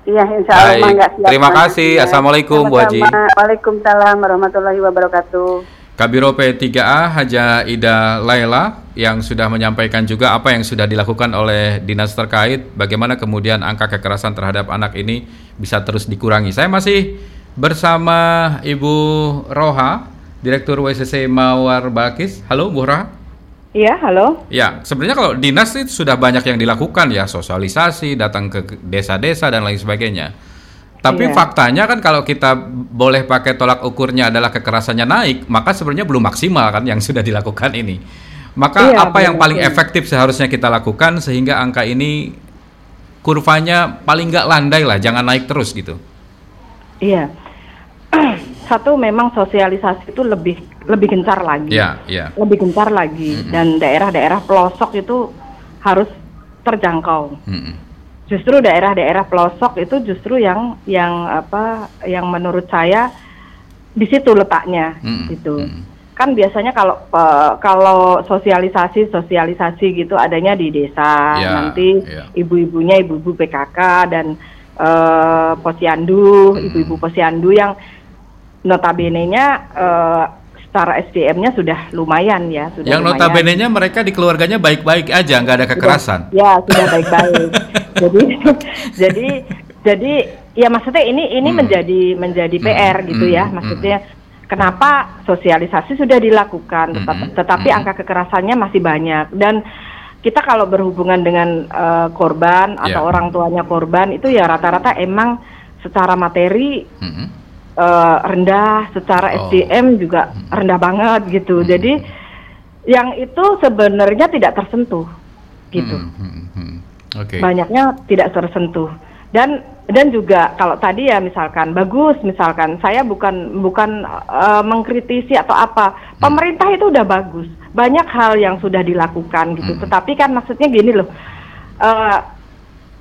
Iya, insya Allah Baik. Siap, Terima kasih. Iya. Assalamualaikum, Bu Haji. Sama-sama. Waalaikumsalam warahmatullahi wabarakatuh. Kabiro P3A Haja Ida Laila yang sudah menyampaikan juga apa yang sudah dilakukan oleh dinas terkait bagaimana kemudian angka kekerasan terhadap anak ini bisa terus dikurangi. Saya masih bersama Ibu Roha, Direktur WCC Mawar Balkis. Halo Bu Roha. Iya, halo. Ya, sebenarnya kalau dinas itu sudah banyak yang dilakukan ya, sosialisasi, datang ke desa-desa dan lain sebagainya. Tapi Iya. faktanya kan kalau kita boleh pakai tolak ukurnya adalah kekerasannya naik, maka sebenarnya belum maksimal kan yang sudah dilakukan ini. Maka Iya, apa yang paling benar. efektif seharusnya kita lakukan sehingga angka ini kurvanya paling nggak landai lah, jangan naik terus gitu. Iya. Satu memang sosialisasi itu lebih lebih gencar lagi. Ya, ya. Lebih gencar lagi dan daerah-daerah pelosok itu harus terjangkau. Mm-mm. Justru daerah-daerah pelosok itu justru yang yang apa yang menurut saya di situ letaknya Mm-mm. gitu. Mm-mm. Kan biasanya kalau eh, kalau sosialisasi sosialisasi gitu adanya di desa Ya, nanti ya. ibu-ibunya ibu-ibu PKK dan eh, posyandu, Mm-mm. ibu-ibu posyandu yang notabene-nya eh, secara SDM-nya sudah lumayan ya, sudah Yang lumayan. notabene-nya mereka di keluarganya baik-baik aja, nggak ada kekerasan. Ya, sudah baik-baik. jadi jadi jadi ya maksudnya ini ini Hmm. menjadi menjadi PR Hmm, gitu ya. hmm, Maksudnya kenapa sosialisasi sudah dilakukan tetap- Hmm, tetapi hmm. angka kekerasannya masih banyak dan kita kalau berhubungan dengan eh, korban atau Ya. orang tuanya korban itu ya rata-rata emang secara materi Mm-mm. eh, rendah, secara Oh. SDM juga rendah banget gitu. Hmm. Jadi yang itu sebenarnya tidak tersentuh gitu Mm, mm, mm. Oke. banyaknya tidak tersentuh dan dan juga kalau tadi ya misalkan bagus misalkan saya bukan bukan eh, mengkritisi atau apa pemerintah itu udah bagus banyak hal yang sudah dilakukan gitu Hmm. tetapi kan maksudnya gini loh eh,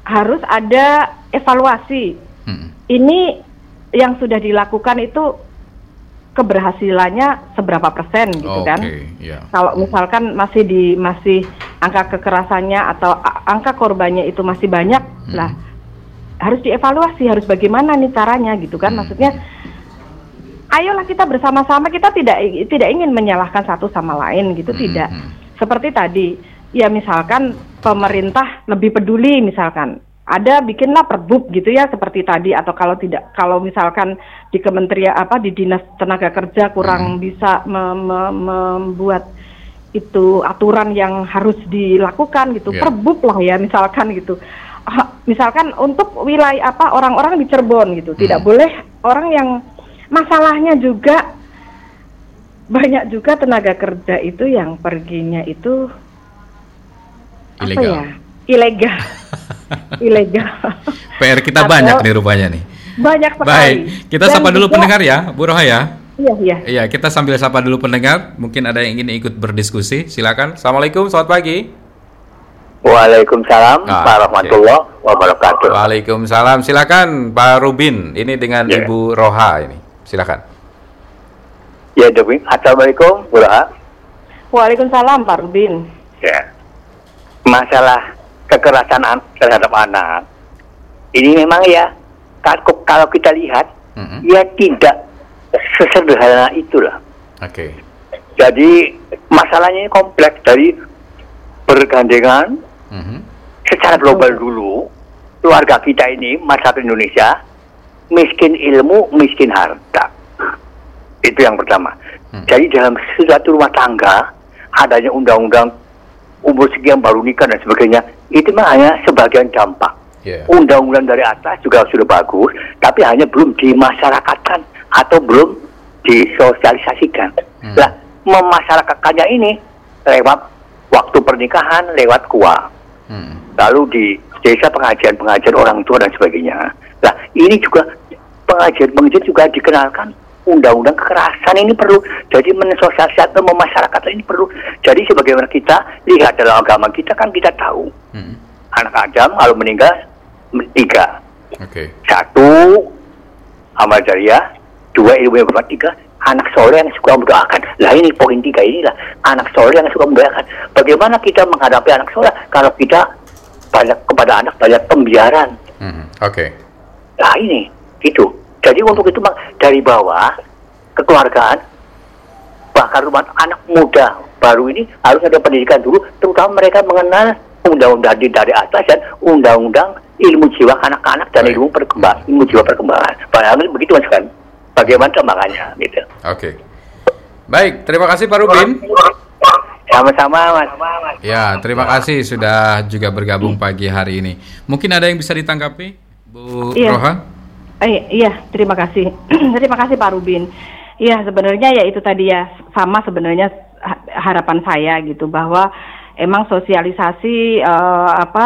harus ada evaluasi Mm. ini yang sudah dilakukan itu keberhasilannya seberapa persen gitu Oke, kan ya. kalau misalkan masih di masih angka kekerasannya atau angka korbannya itu masih banyak Hmm. lah harus dievaluasi harus bagaimana nih caranya gitu kan Hmm. maksudnya ayolah kita bersama-sama kita tidak tidak ingin menyalahkan satu sama lain gitu Hmm, tidak hmm. seperti tadi ya misalkan pemerintah lebih peduli misalkan ada bikinlah perbub gitu ya seperti tadi atau kalau tidak kalau misalkan di kementerian apa di dinas tenaga kerja kurang bisa me- me- membuat itu aturan yang harus dilakukan gitu Ya. perbub lah ya misalkan gitu Ah, misalkan untuk wilayah apa orang-orang di Cirebon gitu tidak Hmm. boleh orang yang masalahnya juga banyak juga tenaga kerja itu yang perginya itu apa Ilegal. ya ilegal ilegal PR kita Atau- banyak nih rupanya nih. banyak sekali Baik, kita Dan sapa dulu juga- pendengar ya, Bu Roha ya. Iya iya Iya, kita sambil sapa dulu pendengar. Mungkin ada yang ingin ikut berdiskusi. Silakan. Assalamualaikum, selamat pagi. Waalaikumsalam Ah, warahmatullahi wabarakatuh. Waalaikumsalam. Silakan Pak Rubin. Ini dengan Ya. Ibu Roha ini. Silakan. Ya, Demi. Assalamualaikum, Bu Roha. Waalaikumsalam Pak Rubin Ya. Masalah kekerasan an- terhadap anak ini memang ya kalau kalau kita lihat Mhm. ya tidak sesederhana itulah. Oke. Jadi masalahnya ini kompleks dari bergandengan Mhm. secara global dulu keluarga kita ini masyarakat Indonesia miskin ilmu miskin harta itu yang pertama Hmm. jadi dalam suatu rumah tangga adanya undang-undang umur sekian baru nikah dan sebagainya itu mah hanya sebagian dampak Ya. undang-undang dari atas juga sudah bagus tapi hanya belum dimasyarakatkan atau belum disosialisasikan Hmm. lah memasyarakatkannya ini lewat waktu pernikahan lewat kuah Mhm. lalu di desa pengajian-pengajian orang tua dan sebagainya. Nah, ini juga pengajian-pengajian juga dikenalkan undang-undang kekerasan ini perlu jadi mensosialisasikan masyarakat ini perlu jadi sebagaimana kita lihat dalam agama kita kan kita tahu Hmm. anak Adam kalau meninggal men- tiga Oke. satu amal jariah dua ilmu yang bermanfaat tiga anak soleh yang suka mendoakan lah ini poin tiga inilah anak soleh yang suka mendoakan bagaimana kita menghadapi anak soleh kalau kita banyak kepada anak banyak pembiaran Hmm. Oke. Nah ini, itu. Jadi untuk itu Bang, dari bawah, kekeluargaan, bahkan rumah anak muda baru ini harus ada pendidikan dulu, terutama mereka mengenal undang-undang dari atas dan undang-undang ilmu jiwa anak-anak dan Baik. ilmu perkembang, ilmu jiwa perkembangan. Padahal begitu mas kan, bagaimana kembangannya gitu. Oke. Baik, terima kasih Pak Rubin. Sama-sama mas. Ya, terima kasih sudah juga bergabung pagi hari ini. Mungkin ada yang bisa ditanggapi, Bu Iya. Roha? Eh, iya, terima kasih. terima kasih Pak Rubin. Iya, sebenarnya ya itu tadi ya sama sebenarnya ha- harapan saya gitu bahwa emang sosialisasi eh, apa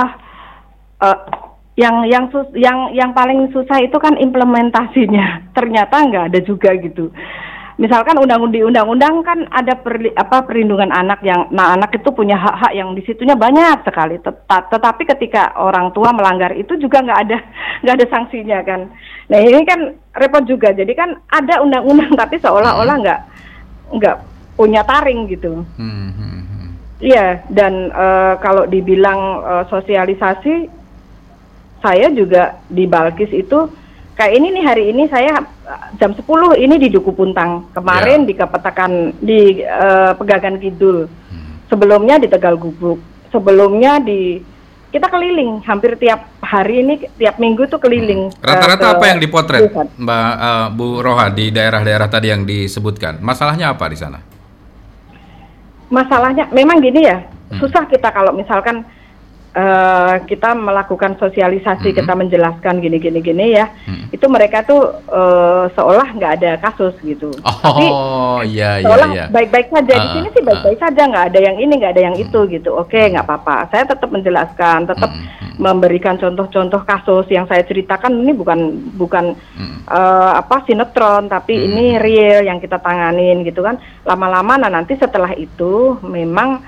eh, yang yang sus- yang yang paling susah itu kan implementasinya. Ternyata nggak ada juga gitu. Misalkan undang-undang undang-undang kan ada perli- apa perlindungan anak yang nah anak itu punya hak-hak yang di situnya banyak sekali. Teta- tetapi ketika orang tua melanggar itu juga nggak ada nggak ada sanksinya kan. Nah ini kan repot juga. Jadi kan ada undang-undang tapi seolah-olah nggak nggak punya taring gitu. Hmm, hmm, hmm. Iya, dan eh, kalau dibilang eh, sosialisasi, saya juga di Balkis itu kayak ini nih hari ini saya eh, jam 10 ini di Duku Puntang, kemarin Ya. di Kepetakan di eh, Pegagan Kidul, sebelumnya di Tegal Gubuk, sebelumnya di kita keliling hampir tiap hari ini tiap minggu tuh keliling. eh, Rata-rata ke apa yang dipotret, pusat. Mbak eh, Bu Roha di daerah-daerah tadi yang disebutkan? Masalahnya apa di sana? masalahnya memang gini ya Hmm. susah kita kalau misalkan eh, kita melakukan sosialisasi Mhm. kita menjelaskan gini gini gini ya Hmm. itu mereka tuh eh, seolah nggak ada kasus gitu tapi Oh, iya iya seolah iya. baik-baik saja di Ah, sini sih baik-baik saja nggak ada yang ini nggak ada yang itu Hmm. gitu oke nggak apa-apa saya tetap menjelaskan tetap Hmm, hmm. memberikan contoh-contoh kasus yang saya ceritakan ini bukan bukan Hmm. eh, apa sinetron tapi Hmm. ini real yang kita tanganin gitu kan lama-lama nah nanti setelah itu memang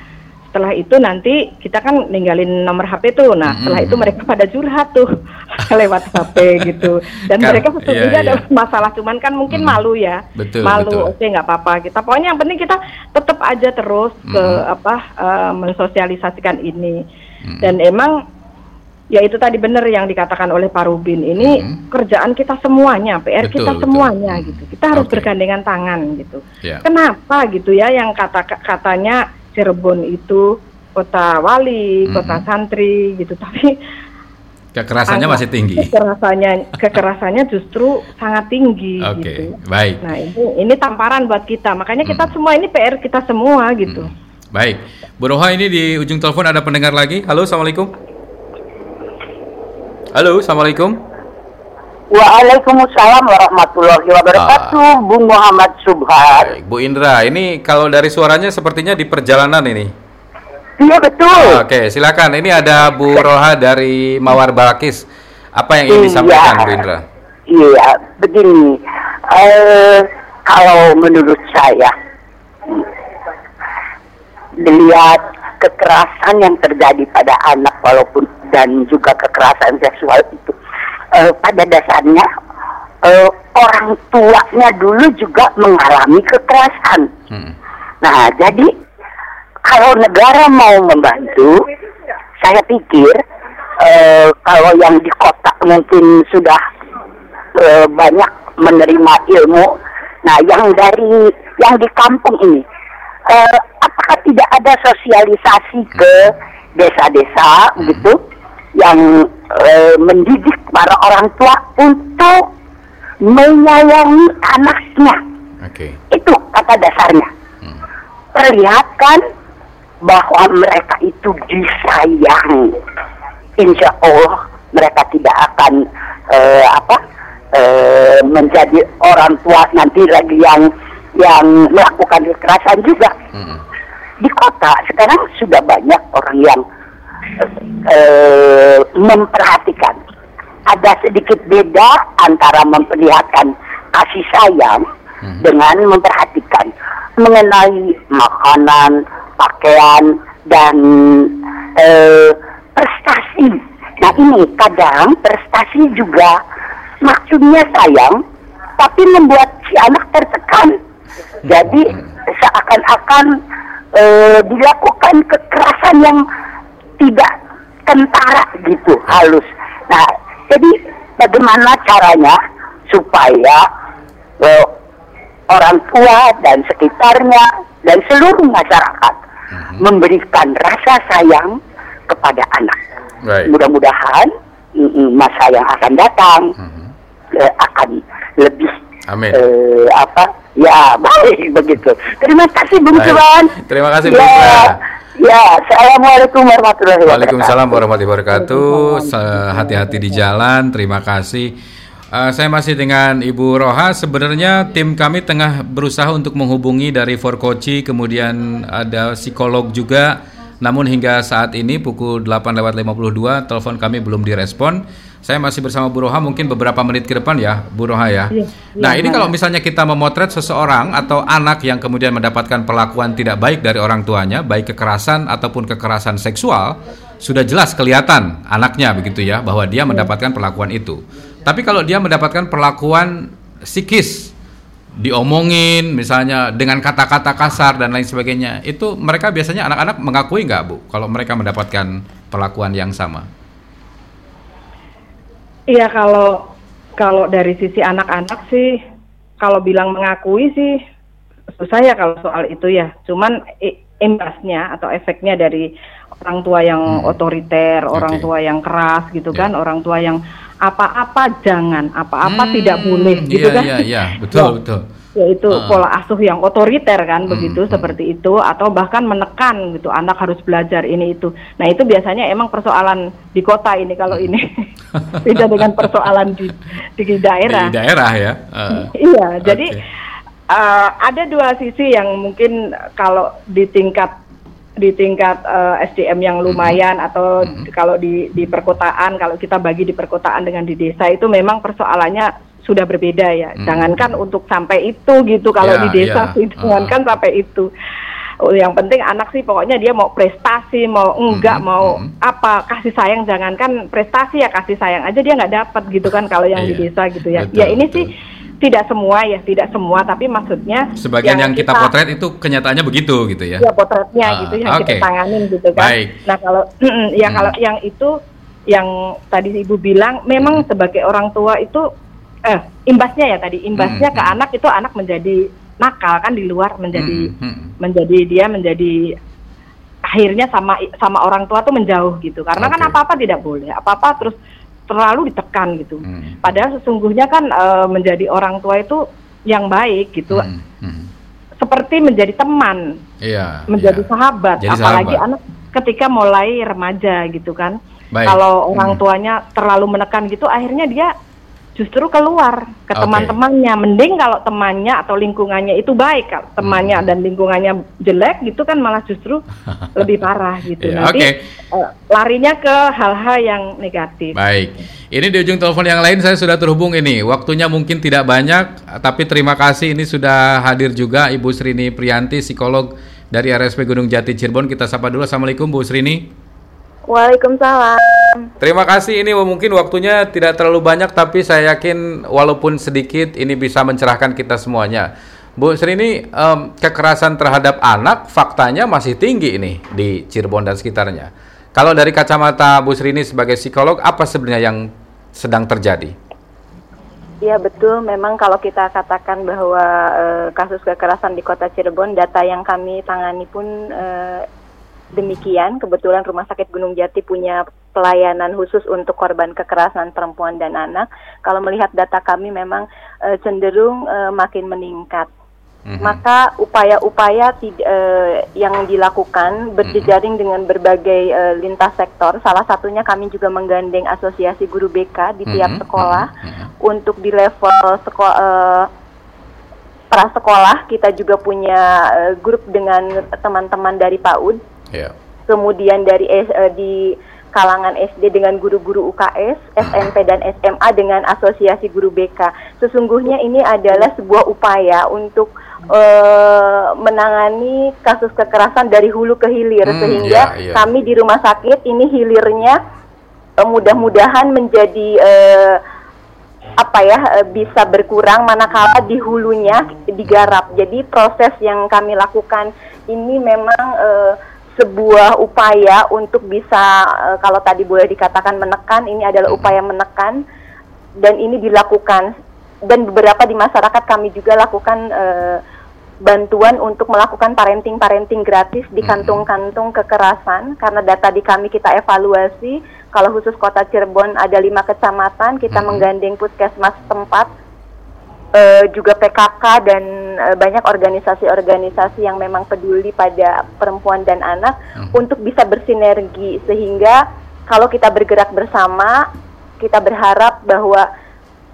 setelah itu nanti kita kan ninggalin nomor HP tuh nah Hmm. setelah itu mereka pada curhat tuh lewat HP gitu dan Kan, mereka sesungguhnya ada iya. masalah cuman kan mungkin Hmm. malu ya Betul, malu betul. oke nggak apa-apa kita pokoknya yang penting kita tetap aja terus ke Hmm. apa eh, mensosialisasikan ini Hmm. dan emang ya itu tadi benar yang dikatakan oleh Pak Rubin ini Mhm. kerjaan kita semuanya PR Betul, kita betul. semuanya Mhm. gitu kita harus Oke. bergandengan tangan gitu Ya. kenapa gitu ya yang kata katanya Cirebon itu kota wali Mhm. kota santri gitu tapi Kekerasannya angka masih tinggi. kekerasannya kekerasannya justru sangat tinggi Oke, gitu baik. nah ini ini tamparan buat kita makanya kita Mhm. semua ini PR kita semua gitu Hmm. Baik. Bu Roha ini di ujung telepon ada pendengar lagi. Halo, Assalamualaikum. Halo, Assalamualaikum. Waalaikumsalam warahmatullahi wabarakatuh, Bung Muhammad Subhan. Baik, Bu Indra, ini kalau dari suaranya sepertinya di perjalanan ini. Iya betul. Oke, silakan. Ini ada Bu Roha dari Mawar Balakis. Apa yang ingin disampaikan, Iya. Bu Indra? Iya, begini. Eh, kalau menurut saya, melihat kekerasan yang terjadi pada anak walaupun dan juga kekerasan seksual itu, eh, pada dasarnya eh, orang tuanya dulu juga mengalami kekerasan. Hmm. Nah, jadi kalau negara mau membantu, saya pikir eh, kalau yang di kota mungkin sudah eh, banyak menerima ilmu, nah yang dari yang di kampung ini, eh, apakah tidak ada sosialisasi ke desa-desa gitu, yang eh, mendidik para orang tua untuk menyayangi anaknya? Oke. Itu kata dasarnya Hmm. perlihatkan bahwa mereka itu disayang. Insya Allah mereka tidak akan eh, apa eh, menjadi orang tua nanti lagi yang yang melakukan kekerasan juga. Hmm. Di kota sekarang sudah banyak orang yang eh, memperhatikan. Ada sedikit beda antara memperlihatkan kasih sayang Hmm. dengan memperhatikan mengenai makanan, pakaian dan eh, prestasi. Nah ini kadang prestasi juga maksudnya sayang, tapi membuat si anak tertekan. Jadi seakan-akan eh, dilakukan kekerasan yang tidak tentara gitu halus. Nah jadi bagaimana caranya supaya eh, orang tua dan sekitarnya dan seluruh masyarakat memberikan rasa sayang kepada anak. Baik. Mudah-mudahan masa yang akan datang Mhm. eh, akan lebih Amin. eh, apa ya baik begitu. Terima kasih Bung. Cuan. Terima kasih, Bu ya, ya, assalamualaikum warahmatullahi wabarakatuh. Waalaikumsalam warahmatullahi wabarakatuh. Hati-hati di jalan. Terima kasih. Eh, saya masih dengan Ibu Roha. Sebenarnya tim kami tengah berusaha untuk menghubungi dari Forkoci, kemudian ada psikolog juga. Namun hingga saat ini pukul 8 lewat 52 telepon kami belum direspon. Saya masih bersama Bu Roha mungkin beberapa menit ke depan ya, Bu Roha ya. nah, ini kalau misalnya kita memotret seseorang atau anak yang kemudian mendapatkan perlakuan tidak baik dari orang tuanya, baik kekerasan ataupun kekerasan seksual, sudah jelas kelihatan anaknya begitu ya bahwa dia mendapatkan perlakuan itu. Tapi kalau dia mendapatkan perlakuan psikis, diomongin misalnya dengan kata-kata kasar dan lain sebagainya, itu mereka biasanya anak-anak mengakui nggak bu kalau mereka mendapatkan perlakuan yang sama? Iya kalau kalau dari sisi anak-anak sih kalau bilang mengakui sih susah ya kalau soal itu ya. Cuman imbasnya atau efeknya dari orang tua yang Hmm. otoriter, orang Oke. tua yang keras gitu Ya. kan, orang tua yang apa-apa jangan, apa-apa Hmm, tidak boleh gitu iya, kan. Iya, iya, betul, Ya. betul. Yaitu Ah. pola asuh yang otoriter kan Hmm, begitu hmm. seperti itu atau bahkan menekan gitu anak harus belajar ini itu nah itu biasanya emang persoalan di kota ini kalau ini beda dengan persoalan di di daerah Di daerah ya. Eh, iya jadi oke. eh, ada dua sisi yang mungkin kalau di tingkat di tingkat eh, SDM yang lumayan atau Mhm. kalau di di perkotaan kalau kita bagi di perkotaan dengan di desa itu memang persoalannya sudah berbeda ya. Mhm. Jangankan untuk sampai itu gitu kalau Ya, di desa ya. sih jangankan sampai itu. Oh, yang penting anak sih pokoknya dia mau prestasi, mau enggak, Mhm, mau mhm. apa kasih sayang jangankan prestasi ya kasih sayang aja dia nggak dapat gitu kan kalau yang di Iya, desa gitu ya. betul, ya ini betul. sih tidak semua ya, tidak semua tapi maksudnya Sebagian yang, kita, potret itu kenyataannya begitu gitu ya. ya potretnya Ah, gitu yang oke. kita tanganin gitu kan. Baik. Nah kalau ya Hmm. kalau yang itu yang tadi ibu bilang memang Hmm. sebagai orang tua itu eh imbasnya ya tadi imbasnya Hmm, ke hmm. anak itu anak menjadi nakal kan di luar menjadi Hmm, hmm. menjadi dia menjadi akhirnya sama sama orang tua tuh menjauh gitu karena kan Oke. apa apa tidak boleh apa apa terus terlalu ditekan gitu. Hmm. Padahal sesungguhnya kan eh, menjadi orang tua itu yang baik gitu Hmm, hmm. seperti menjadi teman Iya. menjadi iya. sahabat Jadi apalagi sahabat. anak ketika mulai remaja gitu kan Baik. kalau orang Hmm. tuanya terlalu menekan gitu akhirnya dia justru keluar ke Oke. teman-temannya mending kalau temannya atau lingkungannya itu baik kalau temannya Hmm. dan lingkungannya jelek gitu kan malah justru lebih parah gitu Iya, nanti oke. eh, larinya ke hal-hal yang negatif Baik. Ini di ujung telepon yang lain saya sudah terhubung ini. Waktunya mungkin tidak banyak, tapi terima kasih ini sudah hadir juga Ibu Srini Priyanti, psikolog dari RSP Gunung Jati Cirebon. Kita sapa dulu. Assalamualaikum Bu Srini. Waalaikumsalam. Terima kasih ini mungkin waktunya tidak terlalu banyak, tapi saya yakin walaupun sedikit ini bisa mencerahkan kita semuanya. Bu Srini, em, kekerasan terhadap anak faktanya masih tinggi ini di Cirebon dan sekitarnya. Kalau dari kacamata Bu Srini sebagai psikolog, apa sebenarnya yang sedang terjadi? Ya betul, memang kalau kita katakan bahwa eh, kasus kekerasan di kota Cirebon, data yang kami tangani pun eh, demikian. Kebetulan Rumah Sakit Gunung Jati punya pelayanan khusus untuk korban kekerasan perempuan dan anak. Kalau melihat data kami memang eh, cenderung eh, makin meningkat. Mhm. Maka upaya-upaya eh, yang dilakukan berjejaring dengan berbagai eh, lintas sektor. Salah satunya kami juga menggandeng Asosiasi Guru BK di tiap Mhm, sekolah mhm, mhm. untuk di level sekolah prasekolah kita juga punya eh, grup dengan teman-teman dari PAUD Ya. kemudian dari eh, di kalangan SD dengan guru-guru UKS, SMP dan SMA dengan asosiasi guru BK. Sesungguhnya ini adalah sebuah upaya untuk uh, menangani kasus kekerasan dari hulu ke hilir Hmm, sehingga iya, iya. kami di rumah sakit ini hilirnya uh, mudah-mudahan menjadi uh, apa ya bisa berkurang manakala di hulunya digarap. Jadi proses yang kami lakukan ini memang sebuah upaya untuk bisa eh, kalau tadi boleh dikatakan menekan ini adalah upaya menekan dan ini dilakukan. Dan beberapa di masyarakat kami juga lakukan eh, bantuan untuk melakukan parenting-parenting gratis di kantung-kantung kekerasan karena data di kami kita evaluasi. Kalau khusus kota Cirebon ada lima kecamatan kita menggandeng puskesmas tempat eh, juga PKK dan eh, banyak organisasi-organisasi yang memang peduli pada perempuan dan anak untuk bisa bersinergi. Sehingga kalau kita bergerak bersama kita berharap bahwa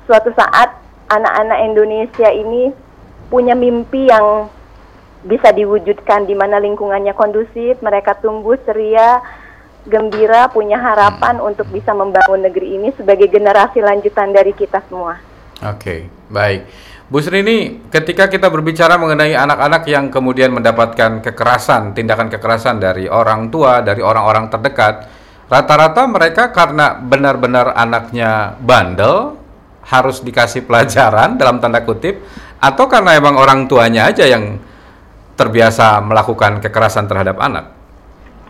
suatu saat anak-anak Indonesia ini punya mimpi yang bisa diwujudkan di mana lingkungannya kondusif, mereka tumbuh ceria, gembira, punya harapan untuk bisa membangun negeri ini sebagai generasi lanjutan dari kita semua. Oke, baik. Bu Sri ini ketika kita berbicara mengenai anak-anak yang kemudian mendapatkan kekerasan, tindakan kekerasan dari orang tua, dari orang-orang terdekat, rata-rata mereka karena benar-benar anaknya bandel harus dikasih pelajaran dalam tanda kutip atau karena emang orang tuanya aja yang terbiasa melakukan kekerasan terhadap anak.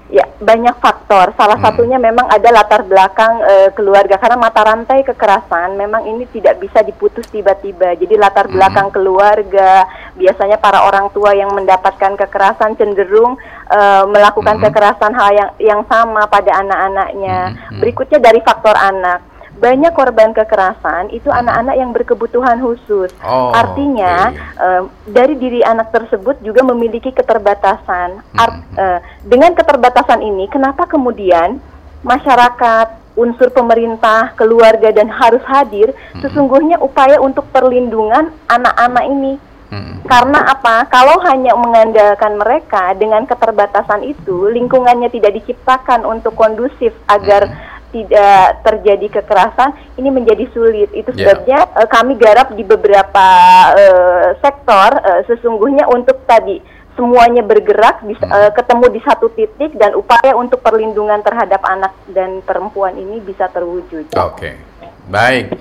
Ya, banyak faktor. Salah satunya memang ada latar belakang eh, keluarga karena mata rantai kekerasan memang ini tidak bisa diputus tiba-tiba. Jadi latar belakang keluarga, biasanya para orang tua yang mendapatkan kekerasan cenderung eh, melakukan kekerasan hal yang yang sama pada anak-anaknya. Berikutnya dari faktor anak. Banyak korban kekerasan itu anak-anak yang berkebutuhan khusus. Oh, Artinya oke. eh, dari diri anak tersebut juga memiliki keterbatasan. Art- eh, dengan keterbatasan ini, kenapa kemudian masyarakat, unsur pemerintah, keluarga dan harus hadir? Sesungguhnya upaya untuk perlindungan anak-anak ini. Hmm. Karena apa? Kalau hanya mengandalkan mereka dengan keterbatasan itu, lingkungannya tidak diciptakan untuk kondusif agar tidak terjadi kekerasan, ini menjadi sulit. Itu Ya. sebabnya eh, kami garap di beberapa eh, sektor eh, sesungguhnya untuk tadi semuanya bergerak bisa, eh, ketemu di satu titik dan upaya untuk perlindungan terhadap anak dan perempuan ini bisa terwujud. Oke, baik.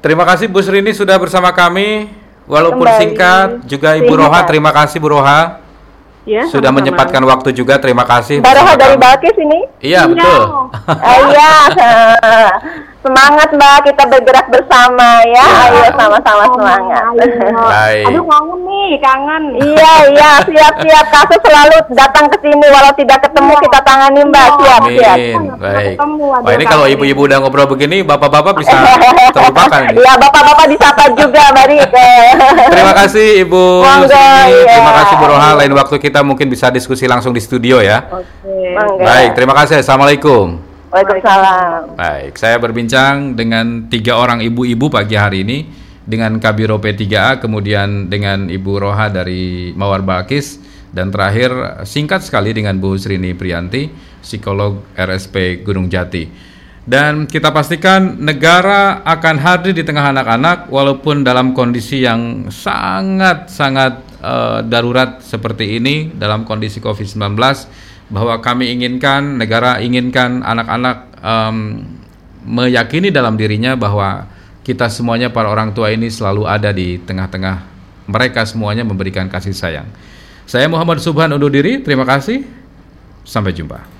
Terima kasih Bu Srini sudah bersama kami, walaupun Kembali. singkat. Juga Ibu. Roha, terima kasih Bu Roha Ya, sudah sama-sama. menyempatkan waktu juga. Terima kasih. Bersama dari. Balkis ini? Iya betul. Ah, Iya, semangat Mbak kita bergerak bersama ya. Ya. Ayo sama-sama semangat. Baik. Aduh kangen nih, kangen. iya, iya, siap-siap. Kasus selalu datang ke sini walau tidak ketemu kita tangani Mbak. Siap, siap. Baik. Wah ini kalau ibu-ibu udah ngobrol begini, bapak-bapak bisa terlupakan. Iya, bapak-bapak disapa juga, Mari. Terima kasih Ibu Monggo, Srini. iya. Terima kasih Bu Roha. Lain waktu kita mungkin bisa diskusi langsung di studio ya. Mangga. Baik, terima kasih. Assalamualaikum. Waalaikumsalam. Baik, saya berbincang dengan tiga orang ibu-ibu pagi hari ini dengan Kabiro P3A, kemudian dengan Ibu Roha dari Mawar Balkis, dan terakhir singkat sekali dengan Bu Srini Prianti, psikolog RSP Gunung Jati. Dan kita pastikan negara akan hadir di tengah anak-anak walaupun dalam kondisi yang sangat-sangat eh, darurat seperti ini dalam kondisi COVID-19 bahwa kami inginkan negara inginkan anak-anak em, meyakini dalam dirinya bahwa kita semuanya para orang tua ini selalu ada di tengah-tengah mereka semuanya memberikan kasih sayang. Saya Muhammad Subhan undur diri, terima kasih. Sampai jumpa.